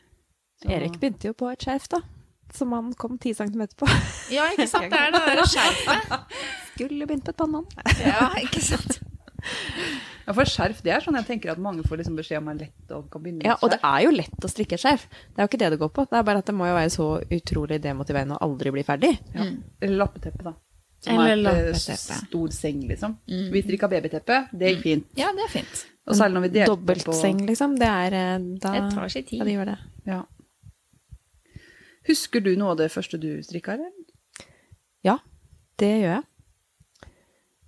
Så- Erik begynte jo på et skjerf, da. Som han kom ti centimeter på. Ja, ikke sant? Det er det der skjerfet. Skulle begynt på et banan. Ja, ikke sant? Ja, for skjerf, det er sånn jeg tenker at mange får liksom beskjed om er lett å kan begynne med Ja, og det er jo lett å strikke et skjerf. Det er jo ikke det det går på. Det er bare at det må jo være så utrolig demotiverende å aldri bli ferdig. Ja. Eller lappeteppe, da. Som Eller er et eh, lappeteppe. stor seng, liksom. Vi strikka babyteppe, det gikk fint. Ja, det er fint. Og særlig når vi delte Dobbeltseng, liksom. Det er eh, da Det tar sin tid. Ja, det gjør det. Ja. Husker du noe av det første du strikka, eller? Ja, det gjør jeg.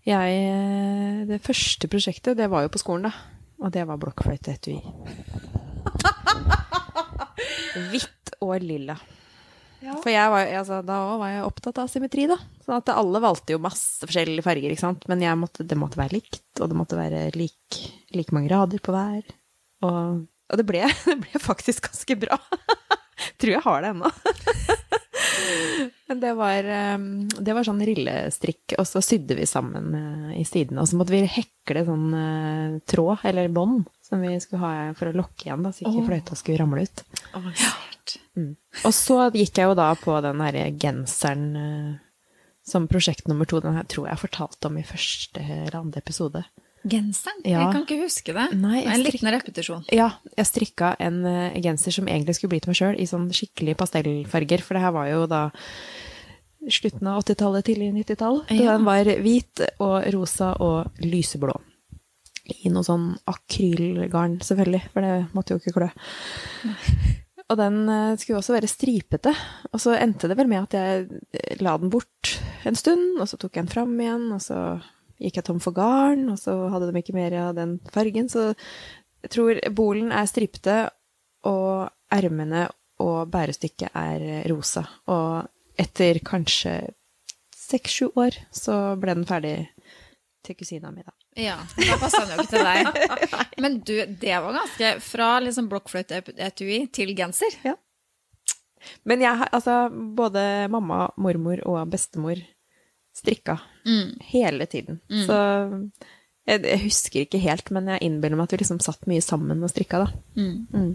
jeg. eh, Det første prosjektet, det var jo på skolen, da. Og det var blokkfløyteetui. Hvitt og lilla. For jeg var, altså, da var jeg opptatt av symmetri, da. Sånn at alle valgte jo masse forskjellige farger, ikke sant. Men måtte, det måtte være likt, og det måtte være like, like mange rader på hver. Og, og det, ble, det ble faktisk ganske bra. Tror jeg har det ennå. Men det var, eh, det var sånn rillestrikk, og så sydde vi sammen eh, i sidene. Og så måtte vi hekle sånn eh, tråd, eller bånd, som vi skulle ha for å lokke igjen, da, så ikke oh. fløyta skulle ramle ut. Avansert. Og så gikk jeg jo da på den derre genseren eh, som prosjekt nummer to. Den her tror jeg jeg fortalte om i første eller andre episode. Genseren? Ja. Jeg kan ikke huske det. Nei, jeg en liten repetisjon. Ja, jeg strikka en eh, genser som egentlig skulle bli til meg sjøl, i sånn skikkelig pastellfarger. For det her var jo da slutten av 80-tallet, tidlig 90-tall. Ja. Den var hvit og rosa og lyseblå. I noe sånn akrylgarn, selvfølgelig, for det måtte jo ikke klø. Og den eh, skulle også være stripete. Og så endte det vel med at jeg eh, la den bort en stund, og så tok jeg den fram igjen, og så gikk jeg tom for garn, og så hadde de ikke mer av den fargen. Så jeg tror bolen er stripete, og ermene og bærestykket er rosa. Og etter kanskje seks-sju år så ble den ferdig til kusina mi, da. Ja, da passa den jo ikke til deg. Men du, det var ganske Fra liksom blokkfløyteetui til genser. Men jeg har altså både mamma, mormor og bestemor strikka Mm. hele tiden. Så jeg, jeg husker ikke helt, men jeg innbiller meg at vi liksom satt mye sammen og strikka, da. Mm. Mm.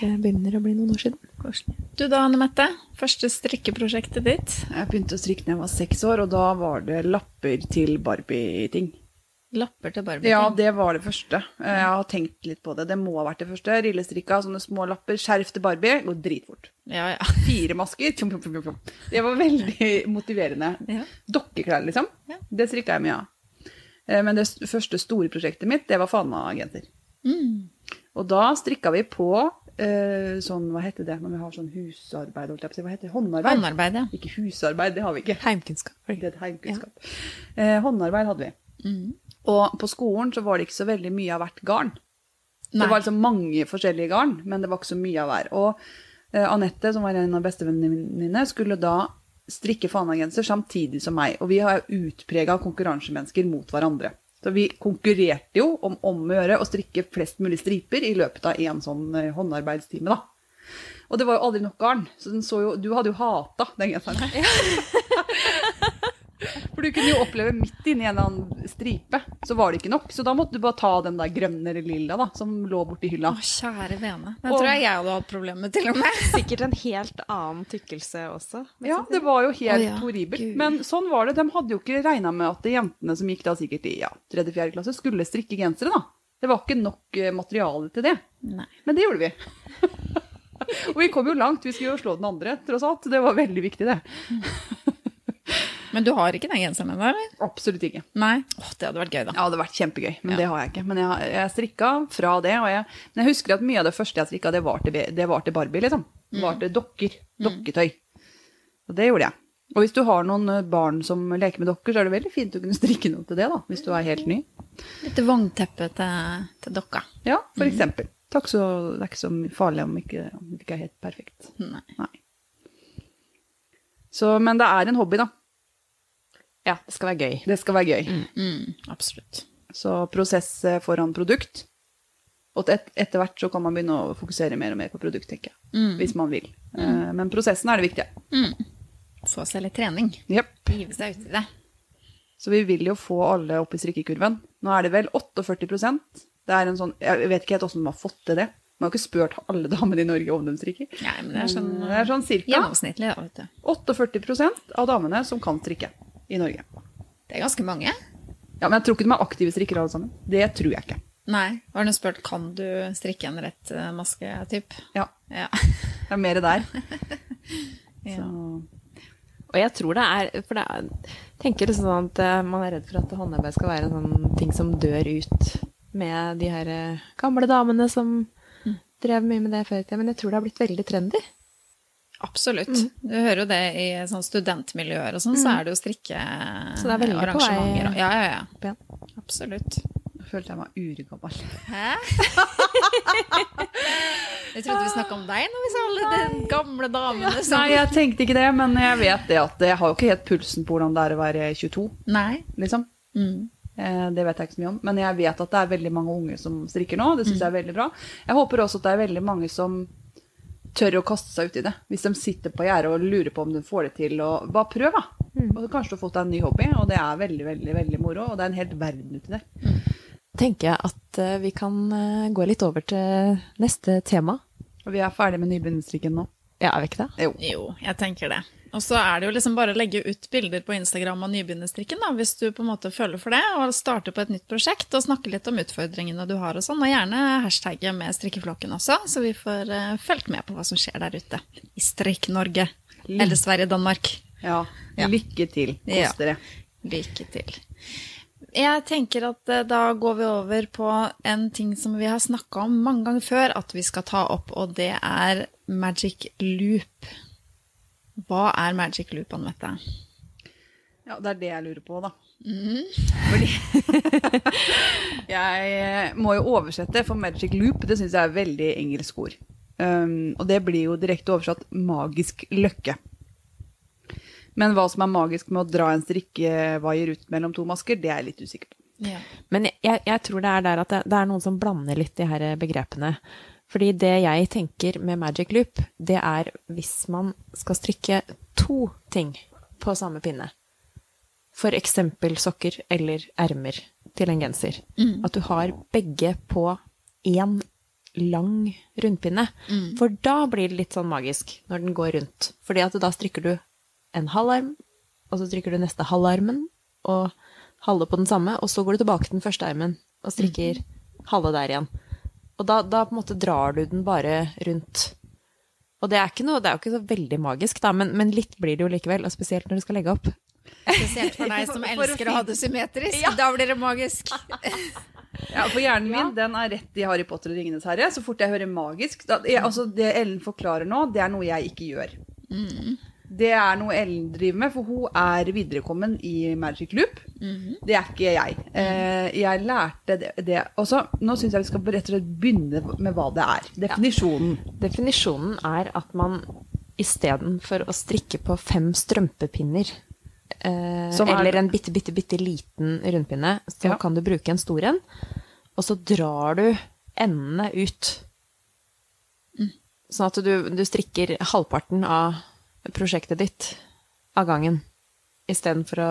Det begynner å bli noen år siden. Koselig. Du da, Anne Mette? Første strikkeprosjektet ditt? Jeg begynte å strikke da jeg var seks år, og da var det lapper til Barbie-ting. Lapper til Barbie. Ja, det var det første. Eh, Jeg har tenkt litt på det. Det må ha vært det første. Rillestrikka, sånne små lapper. Skjerf til Barbie. Går dritfort. ja, ja. Fire masker. Tjom, tjom, tjom. Det var veldig motiverende. Ja. Dokkeklær, liksom. Ja. Det strikka jeg mye av. Eh, Men det første store prosjektet mitt, det var Fana-agenter. Mm. Og da strikka vi på eh, sånn, hva heter det når vi har sånn husarbeid, holdt jeg på å si. Hva heter det? Håndarbeid. Håndarbeid, ja. Ikke husarbeid, det har vi ikke. Heimkunnskap. Det et heimkunnskap. Eh, håndarbeid hadde vi. Mm. Og på skolen så var det ikke så veldig mye av hvert garn. Det var liksom mange forskjellige garn, men det var ikke så mye av hver. Og eh, Anette, som var en av bestevennene mine, skulle da strikke fanagenser samtidig som meg. Og vi har utprega konkurransemennesker mot hverandre. Så vi konkurrerte jo om om å gjøre å strikke flest mulig striper i løpet av en sånn eh, håndarbeidstime, da. Og det var jo aldri nok garn, så jo, du hadde jo hata den genseren. For du kunne jo oppleve midt inni en eller annen stripe, så var det ikke nok. Så da måtte du bare ta den der grønne eller lilla da, som lå borti hylla. Å, kjære vene. Den Og- tror jeg jeg hadde hatt problemer med, til og med. Sikkert en helt annen tykkelse også. Ja, det var jo helt Å ja, horribelt. Gud. Men sånn var det. De hadde jo ikke regna med at jentene som gikk da sikkert i ja, tredje-fjerde klasse, skulle strikke gensere, da. Det var ikke nok eh, materiale til det. Nei. Men det gjorde vi. og vi kom jo langt. Vi skulle jo slå den andre, tross alt. Det var veldig viktig, det. Men du har ikke den genseren ennå, eller? Absolutt ikke. Nei? Åh, det hadde vært gøy, da. Ja, det hadde vært kjempegøy, men Ja. det har jeg ikke. Men jeg, jeg strikka fra det, og jeg, men jeg husker at mye av det første jeg strikka, det var til, det var til Barbie, liksom. Det var til dokker. Dokketøy. Og det gjorde jeg. Og hvis du har noen eh, barn som leker med dokker, så er det veldig fint å kunne strikke noe til det, da, hvis du er helt ny. Litt vognteppe til, til dokka. Ja, for eksempel. Takk så, det er ikke så farlig om ikke, om det ikke er helt perfekt. Nei. Nei. Så, men det er en hobby, da. Ja, det skal være gøy. Det skal være gøy. Mm, absolutt. Så prosess eh, foran produkt. Og et, etter hvert så kan man begynne å fokusere mer og mer på produkt, tenker jeg. Mm. Hvis man vil. Eh, Men prosessen er det viktige. Få seg litt trening. Yep. Hive seg ut i det. Så vi vil jo få alle opp i strikkekurven. Nå er det vel 48% Det er en sånn, Jeg vet ikke helt åssen de har fått til det. Man har ikke spurt alle damene i Norge om de strikker. Nei, men det er sånn, det er sånn cirka gjennomsnittlig, da, vet du. 48% av damene som kan strikke i Norge. Det er ganske mange. Ja, Men jeg tror ikke de er aktive strikkere alle sammen. Det tror jeg ikke. Nei. Har du spurt kan du strikke en rett eh, maske, typ? Ja, Ja. det er mer der. Ja. Så, Og jeg tror det er For det er, tenker liksom sånn at eh, man er redd for at håndarbeid skal være en sånn ting som dør ut med de her eh, gamle damene som drev mye med det før i tida. Men jeg tror det har blitt veldig trendy. Absolutt. Du hører jo det i sånn studentmiljøer og sånn, så er det jo er strikkearrangementer. Ja, ja, ja. opp igjen. Absolutt. jeg følte jeg var uregammel. Hæ? Jeg trodde vi snakka om deg når vi sa alle de gamle damene som Nei, jeg tenkte ikke det, men jeg vet det at jeg har jo ikke helt pulsen på hvordan det er å være 22, Nei. liksom. Mm. Eh, Det vet jeg ikke så mye om, men jeg vet at det er veldig mange unge som strikker nå. Det syns jeg er veldig bra. Jeg håper også at det er veldig mange som tør å kaste seg ut i det. Hvis de sitter på gjerdet og lurer på om de får det til, og bare prøv, da. Og kanskje du har fått deg en ny hobby, og det er veldig, veldig, veldig moro. Og det er en helt verden uti det. Tenker jeg at eh, vi kan eh, gå litt over til neste tema. Og vi er ferdig med nybegynnerstrikken nå. Ja, er vi ikke det? Jo. Jo, jeg tenker det. Og så er det jo liksom bare å legge ut bilder på Instagram av nybegynnerstrikken, da, hvis du på en måte føler for det, og starte på et nytt prosjekt og snakke litt om utfordringene du har og sånn. Og gjerne hashtagge med strikkeflokken også, så vi får uh, fulgt med på hva som skjer der ute. I Strikk-Norge. Eller Sverige-Danmark. Ja. Ja. Lykke til. Ja. Kos dere. Lykke til. Jeg tenker at eh, da går vi over på en ting som vi har snakka om mange ganger før at vi skal ta opp, og det er magic loop. Hva er magic loop, Anette? Ja, det er det jeg lurer på, da. Mm. Fordi Jeg må jo oversette, for magic loop det syns jeg er veldig engelsk ord. Um, og det blir jo direkte oversatt magisk løkke. Men hva som er magisk med å dra en strikkevaier ut mellom to masker, det er jeg litt usikker på. Ja. Men jeg- jeg, jeg tror det er der at det, det er noen som blander litt de her begrepene. Fordi det jeg tenker med magic loop, det er hvis man skal strikke to ting på samme pinne. For eksempel sokker eller ermer til en genser. At du har begge på én lang rundpinne. For da blir det litt sånn magisk når den går rundt. Fordi at da strikker du en halvarm, og så strikker du neste halvarmen, og halve på den samme, og så går du tilbake til den første armen og strikker halve der igjen. Og da, da på en måte drar du den bare rundt. Og det er, ikke noe, det er jo ikke så veldig magisk, da, men, men litt blir det jo likevel, og spesielt når du skal legge opp. Spesielt for deg som for å elsker å ha det symmetrisk. Da blir det magisk. Ja, for hjernen min den er rett i Harry Potter og Ringenes herre. Så fort jeg hører magisk da, jeg, altså Det Ellen forklarer nå, det er noe jeg ikke gjør. Det er noe Ellen driver med, for hun er viderekommen i Magic Loop. Det er ikke jeg. Eh, jeg lærte det, det også, Nå syns jeg vi skal rett og slett begynne med hva det er. Definisjonen. Definisjonen er at man istedenfor å strikke på fem strømpepinner, eh, er- eller en bitte, bitte, bitte liten rundpinne, så Ja. kan du bruke en stor en, og så drar du endene ut. Sånn at du, du strikker halvparten av prosjektet ditt av gangen. Istedenfor å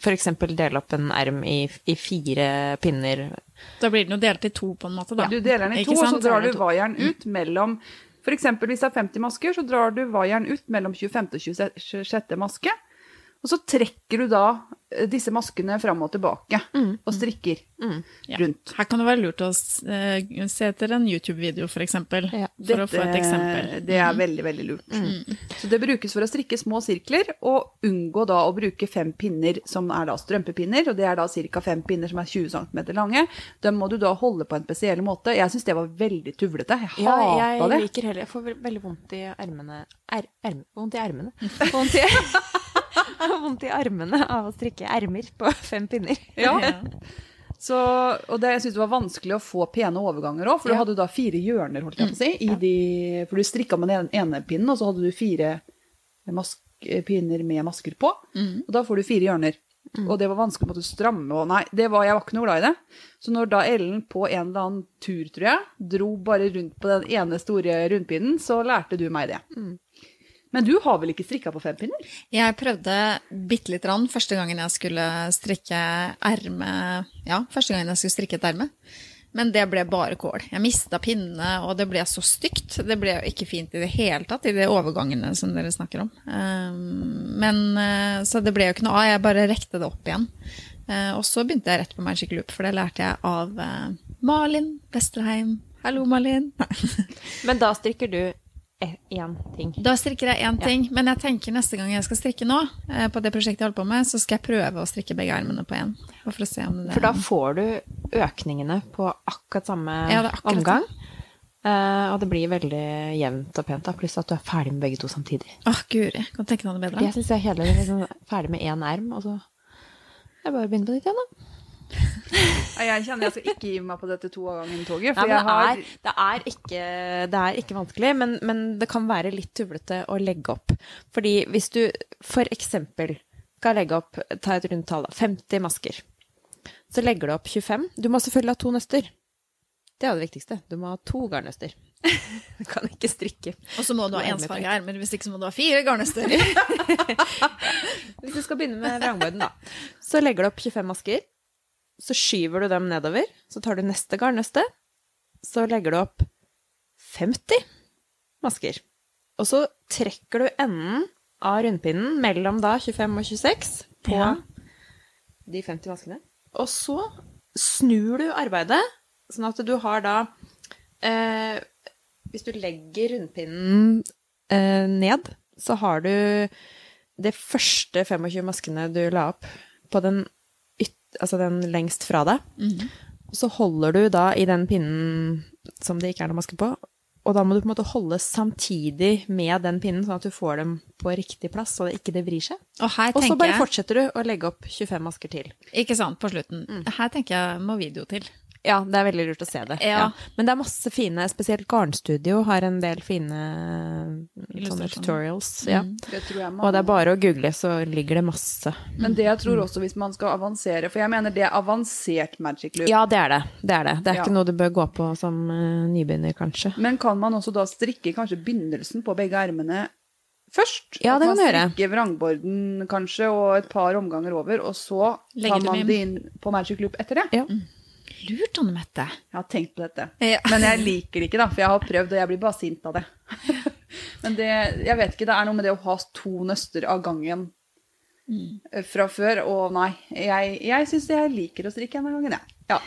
f.eks. dele opp en erm i, i fire pinner. Da blir den jo delt i to, på en måte. Da. Du deler den i to, og så drar du vaieren ut mellom For eksempel hvis det er 50 masker, så drar du vaieren ut mellom 25. og 26. maske. Og så trekker du da eh, disse maskene fram og tilbake og strikker Mm. Ja. rundt. Her kan det være lurt å eh, se etter en YouTube-video, for eksempel. Ja. For å få et eksempel. Det er veldig, veldig lurt. Så det brukes for å strikke små sirkler, og unngå da å bruke fem pinner som er da strømpepinner, og det er da ca. fem pinner som er 20 cm lange. Dem må du da holde på en spesiell måte. Jeg syns det var veldig tuvlete. Jeg Ja, hata jeg det. liker heller Jeg får veldig vondt i ermene er, er, Vondt i ermene. Vondt i, jeg har vondt i armene av å strikke ermer på fem pinner. Ja. Så, og det, jeg syns det var vanskelig å få pene overganger òg, for du hadde da fire hjørner, holdt jeg på å si, i de, for du strikka med den ene pinnen, og så hadde du fire mask, pinner med masker på, og da får du fire hjørner. Og det var vanskelig å måtte stramme, og nei, det var, jeg var ikke noe glad i det. Så når da Ellen på en eller annen tur, tror jeg, dro bare rundt på den ene store rundpinnen, så lærte du meg det. Men du har vel ikke strikka på fem pinner? Jeg prøvde bitte lite grann første gangen jeg skulle strikke erme Ja, første gangen jeg skulle strikke et erme. Men det ble bare kål. Jeg mista pinnene, og det ble så stygt. Det ble jo ikke fint i det hele tatt, i de overgangene som dere snakker om. Um, Men eh, Så det ble jo ikke noe av. Jeg bare rekte det opp igjen. Eh, Og så begynte jeg rett på Magic Loop, for det lærte jeg av eh, Malin Vesterheim. Hallo, Malin. Men da strikker du én ting. Da strikker jeg én ting, men jeg tenker neste gang jeg skal strikke nå, eh, på det prosjektet jeg holder på med, så skal jeg prøve å strikke begge armene på én. For å se om det For da får du økningene på akkurat samme Ja, akkurat omgang. Uh, og det blir veldig jevnt og pent, da, pluss at du er ferdig med begge to samtidig. Åh, guri. Kan tenke deg noe bedre? Jeg syns jeg er kjedelig liksom, ferdig med én erm, og så Jeg bare begynner på nytt igjen, da. Jeg kjenner jeg skal ikke gi meg på dette to av gangen toget, Nei, for men jeg det, har er, det, er ikke, det er ikke vanskelig, men, men det kan være litt tublete å legge opp. Fordi hvis du for eksempel skal legge opp, ta et rundt tall, 50 masker, så legger du opp 25. Du må selvfølgelig ha to nøster. Det er det viktigste. Du må ha to garnnøster. Du kan ikke strikke. Og så må du ha ensfarge ermer, hvis ikke så må du ha fire garnnøster. Hvis du skal begynne med vrangbøyden, da, så legger du opp 25 masker. Så skyver du dem nedover. Så tar du neste garnnøste. Så legger du opp 50 masker. Og så trekker du enden av rundpinnen mellom da 25 og 26 på Ja. de 50 maskene. Og så snur du arbeidet, sånn at du har da eh, Hvis du legger rundpinnen eh, ned, så har du de første 25 maskene du la opp på den, altså den lengst fra deg. Og så holder du da i den pinnen som det ikke er noe maske på, og da må du på en måte holde samtidig med den pinnen, sånn at du får dem på riktig plass, så det ikke det vrir seg. Og Og så bare fortsetter du å legge opp 25 masker til. Ikke sant, på slutten. Her tenker jeg må video til. Ja, det er veldig lurt å se det. Ja. Men det er masse fine, spesielt Garnstudio har en del fine sånne tutorials. Ja. Det tror jeg Og det er bare å google, så ligger det masse. Men det jeg tror også hvis man skal avansere, for jeg mener det er avansert magic loop. Ja, det er det. Det er det. Det er Ja. ikke noe du bør gå på som uh, nybegynner, kanskje. Men kan man også da strikke kanskje begynnelsen på begge ermene først? Ja, At det kan du man gjøre. strikker vrangborden kanskje, og et par omganger over, og så Legger tar man det inn på magic loop etter det. Ja. Lurt, Anne Mette. Jeg har tenkt på dette. Ja. Men jeg liker det ikke, da, for jeg har prøvd, og jeg blir bare sint av det. Men det, jeg vet ikke, det er noe med det å ha to nøster av gangen eh, fra før, og nei, jeg, jeg syns jeg liker å strikke en av gangen, jeg. Ja.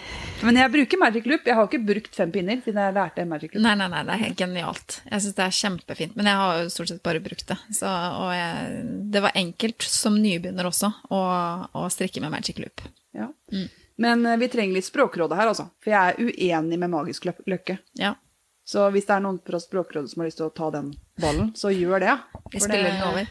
Men jeg bruker magic loop. Jeg har ikke brukt fem pinner siden jeg lærte magic loop. Nei, nei, nei, det er helt genialt. Jeg syns det er kjempefint. Men jeg har jo stort sett bare brukt det. Så, og jeg, det var enkelt som nybegynner også å, å strikke med magic loop. Ja. Men eh, vi trenger litt språkråde her, altså. For jeg er uenig med magisk løkke. Ja, Så hvis det er noen fra Språkrådet som har lyst til å ta den ballen, så gjør det. For spiller det- den over.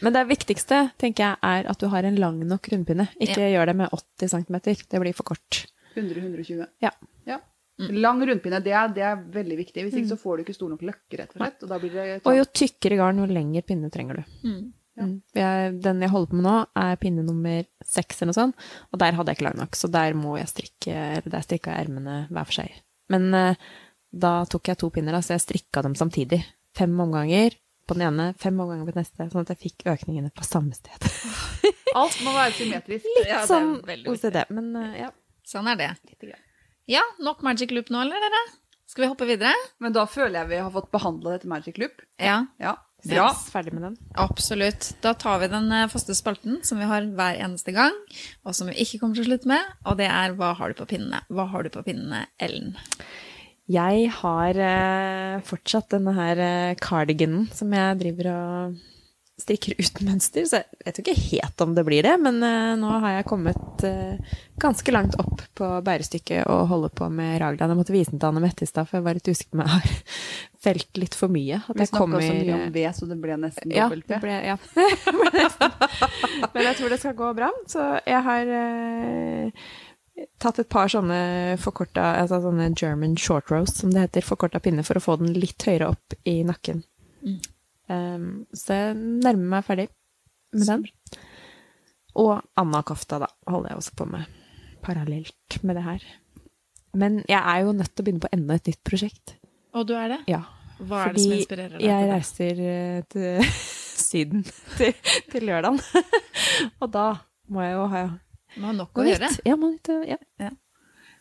Men det viktigste, tenker jeg, er at du har en lang nok rundpinne. Ikke gjør det med 80 cm. Det blir for kort. 100-120. Ja. Ja. Lang rundpinne, det er, det er veldig viktig. Hvis ikke så får du ikke stor nok løkke, rett og slett. Og da blir det Og jo tykkere garn, jo lengre pinne trenger du. Mm. Mm. Jeg, den jeg holder på med nå, er pinne nummer seks eller noe sånt, og der hadde jeg ikke lang nok, så der må jeg strikke, eller der strikka jeg ermene hver for seg. Men eh, da tok jeg to pinner, da, så jeg strikka dem samtidig. Fem omganger på den ene, fem omganger på den neste, sånn at jeg fikk økningene på samme sted. Alt må være symmetrisk. Litt Ja, sånn OCD, men eh, ja. Sånn er det. Ja, nok magic loop nå, eller dere? Skal vi hoppe videre? Men da føler jeg vi har fått behandla dette magic loop. Ja. Ja. Yes, ferdig med den. Absolutt. Da tar vi den eh, faste spalten som vi har hver eneste gang, og som vi ikke kommer til å slutte med, og det er Hva har du på pinnene? Hva har du på pinnene, Ellen? Jeg har eh, fortsatt denne her eh, cardiganen som jeg driver og strikker uten mønster, så jeg vet jo ikke helt om det blir det, men eh, nå har jeg kommet eh, ganske langt opp på bærestykket og holder på med raglan. Jeg måtte vise den til Anne Mette i stad, for jeg var litt usikker på om jeg har felt litt for mye. At Vi snakka så mye om V, så det ble nesten ja, dobbelt V. ja. Det ble nesten. Men jeg tror det skal gå bra. Så jeg har eh, tatt et par sånne forkorta, altså sånne German short roast, som det heter, forkorta pinne, for å få den litt høyere opp i nakken. Mm. Um, så jeg nærmer meg ferdig med den. Og Anna-kofta, da, holder jeg også på med parallelt med det her. Men jeg er jo nødt til å begynne på enda et nytt prosjekt. Og du er det? Ja. Hva er det som inspirerer deg? Jeg reiser eh, til Syden til, til lørdagen. og da må jeg jo ha Man har nok å gjøre. Ja, må litt, ja. Ja.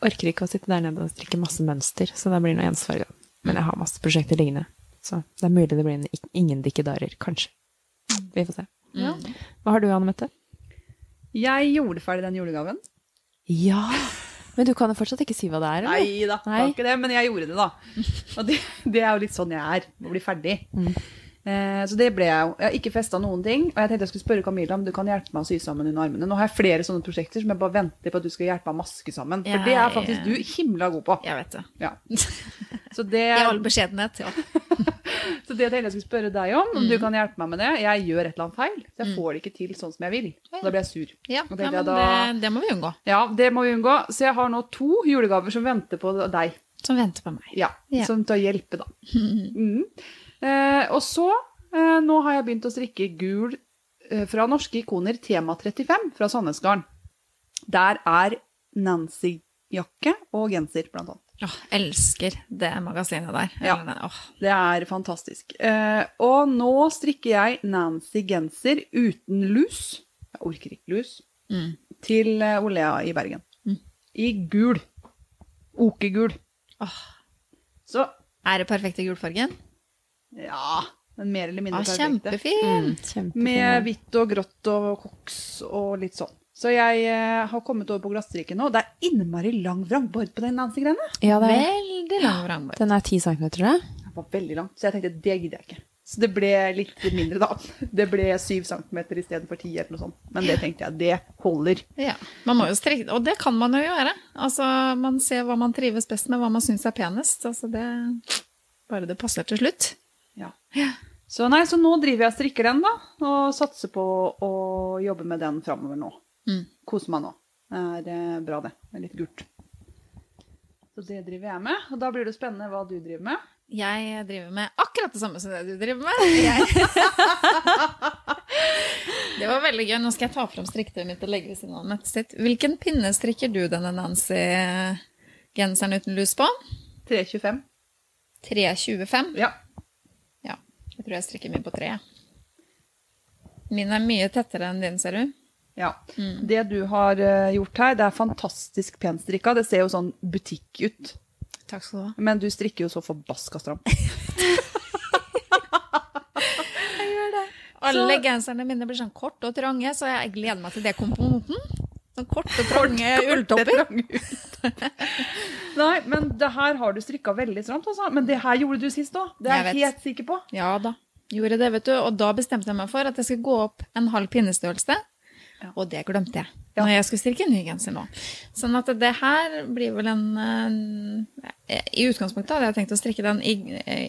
Orker ikke å sitte der nede og strikke masse mønster, så det blir noe ensfarga. Men jeg har masse prosjekter liggende, så det er mulig det blir en, ingen dikkedarer, kanskje. Vi får se. Ja. Hva har du, Anne Mette? Jeg gjorde ferdig den julegaven. Ja! Men du kan jo fortsatt ikke si hva det er, eller? Nei da, det Nei. var ikke det, men jeg gjorde det, da. Og det, det er jo litt sånn jeg er, å bli ferdig. Mm. Eh, så det ble jeg jo. Jeg har ikke festa noen ting. Og jeg tenkte jeg skulle spørre Camilla om du kan hjelpe meg å sy sammen under armene. Nå har jeg flere sånne prosjekter som jeg bare venter på at du skal hjelpe meg å maske sammen. For det er faktisk faktisk du himla god på. Jeg vet det. Ja. Så det, I all beskjedenhet, ja. så det tenkte jeg skulle spørre deg om, om Mm. du kan hjelpe meg med det. Jeg gjør et eller annet feil, så jeg får det ikke til sånn som jeg vil. Og Da blir jeg sur. Ja, ja men da- det, det må vi unngå. Ja, det må vi unngå. Så jeg har nå to julegaver som venter på deg. Som venter på meg. Ja, Ja. som til å hjelpe, da. Mm. Eh, og så, eh, nå har jeg begynt å strikke gul eh, fra Norske Ikoner Tema 35 fra Sandnesgarden. Der er Nancy-jakke og genser, blant annet. Åh, elsker det magasinet der. Ja. Eller åh. Det er fantastisk. Eh, og nå strikker jeg Nancy-genser uten lus. Jeg orker ikke lus. Mm. Til eh, Olea i Bergen. Mm. I gul. Okegul. Åh. Så Er det perfekte gulfargen? Ja, men mer eller mindre Ah, perfekte. Kjempefint. Mm. Med hvitt og grått og koks og litt sånn. Så jeg eh, har kommet over på glassstrikken nå. Det er innmari lang vrangbord på den eneste grenen. Ja, det er, Veldig lang vrangbord. den er ti centimeter, tror jeg. Den var veldig langt, så jeg tenkte det gidder jeg ikke. Så det ble litt mindre, da. Det ble syv centimeter istedenfor ti, eller noe sånt. Men det tenkte jeg, det holder. Ja, man må jo strekke, og det kan man jo gjøre. Altså, man ser hva man trives best med, hva man syns er penest. Altså, det, bare det passer til slutt. Ja. Så nei, så nå driver jeg og strikker den, da. Og satser på å jobbe med den framover nå. Mm. Koser meg nå. Det er eh, bra, det. Det er litt gult. Så det driver jeg med. Og da blir det spennende hva du driver med. Jeg driver med akkurat det samme som det du driver med. Det var veldig gøy. Nå skal jeg ta fram strikketøyet mitt og legge ved siden av nettet sitt. Hvilken pinne strikker du denne Nancy-genseren uten lus på? 325. 325. Ja. Tror jeg strikker min på tre. Min er mye tettere enn din, ser du. Ja. Det du har eh, gjort her, det er fantastisk pent strikka. Det ser jo sånn butikk ut. Takk skal du ha. Men du strikker jo så forbaska stramt. Alle genserne mine blir sånn korte og trange, så jeg gleder meg til det moten. Sånn korte, trange ulltopper. Nei, men det her har du strikka veldig stramt, altså. Men det her gjorde du sist òg. Det er Jeg jeg helt sikker på. Ja da, gjorde det, vet du. Og da bestemte jeg meg for at jeg skulle gå opp en halv pinnestørrelse. Ja. Og det glemte jeg Ja. når jeg skulle strikke en ny genser nå. Sånn at det her blir vel en eh, I utgangspunktet hadde jeg tenkt å strikke den i,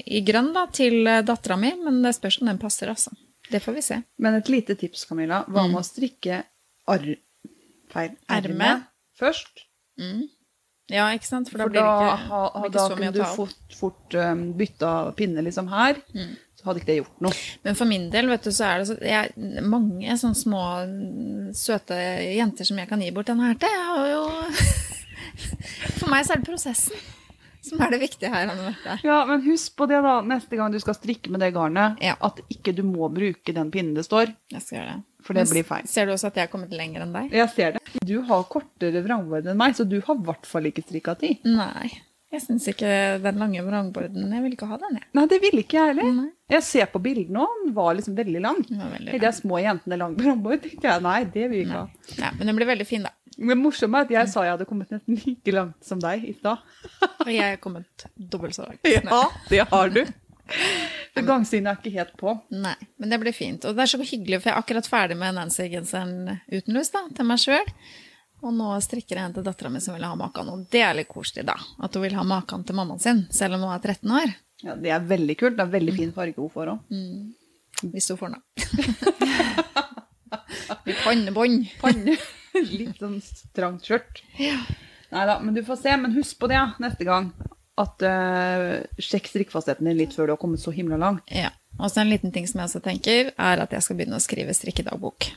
i grønn da, til dattera mi, men det spørs om den passer, altså. Det får vi se. Men et lite tips, Camilla. Hva med å strikke ar... Feil. Erme. først? Ja, ikke sant? For da For blir det ikke, ha, blir ikke da så mye kunne å du ta opp. fort, fort um, bytta pinne liksom her. Så hadde ikke det gjort noe. Men for min del, vet du, så er det så, jeg, mange sånne små, søte jenter som jeg kan gi bort denne her til. Jeg har jo For meg så er det prosessen som er det viktige her. Anne. Ja, men husk på det da, neste gang du skal strikke med det garnet, Ja. at ikke du må bruke den pinnen det står. Jeg skal gjøre det. For det Men blir feil. Ser du også at jeg har kommet lenger enn deg? Jeg ser det. Du har kortere vrangbord enn meg, så du har i hvert fall ikke strikka ti. Nei. Jeg syns ikke den lange vrangborden Jeg vil ikke ha den, jeg. Nei, det ville ikke jeg heller. Nei. Jeg ser på bildene òg, den var liksom veldig lang. Den var veldig Hele de små jentene lang vrangbord, tenkte jeg nei, det vil vi ikke ha. Ja, men den blir veldig fin, da. Det morsomme er at jeg sa jeg hadde kommet nesten like langt som deg i stad. Og jeg er kommet dobbelt så langt. Ja, det har du. Så er ikke helt på. Nei, men det blir fint. Og det er så hyggelig, for jeg er akkurat ferdig med Nancy-genseren uten lus, da, til meg sjøl. Og nå strikker jeg en til dattera mi som vil ha maken, og det er litt koselig, da. At hun vil ha maken til mammaen sin, selv om hun er 13 år. Ja, Det er veldig kult. Det er veldig fin farge hun får òg. Hvis hun får den. Litt pannebånd. Panne. Litt sånn trangt skjørt. Nei da, men du får se. Men husk på det ja, neste gang. At uh, sjekk strikkfastheten din litt før du har kommet så himla langt. Ja. Og så en liten ting som jeg også tenker, er at jeg skal begynne å skrive strikkedagbok.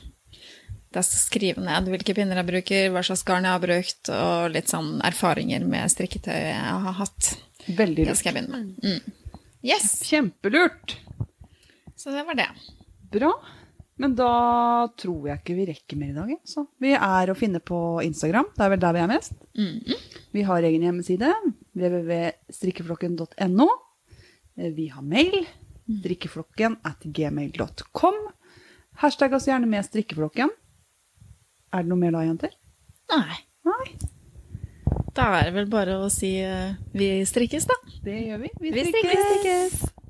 Jeg skal skrive ned hvilke pinner jeg bruker, hva slags garn jeg har brukt, og litt sånn erfaringer med strikketøy jeg har hatt. Veldig lurt. Det skal jeg begynne med. Mm. Yes! Kjempelurt. Så det var det. Bra. Men da tror jeg ikke vi rekker mer i dag. Så vi er å finne på Instagram. Det er vel der vi er mest. Vi har egen hjemmeside. www.strikkeflokken.no. Vi har mail. Strikkeflokken at gmail.com. Hashtag oss gjerne med strikkeflokken. Er det noe mer da, jenter? Nei. Nei, Da er det vel bare å si uh, vi strikkes, da. det gjør vi. Vi strikkes. Vi strikkes.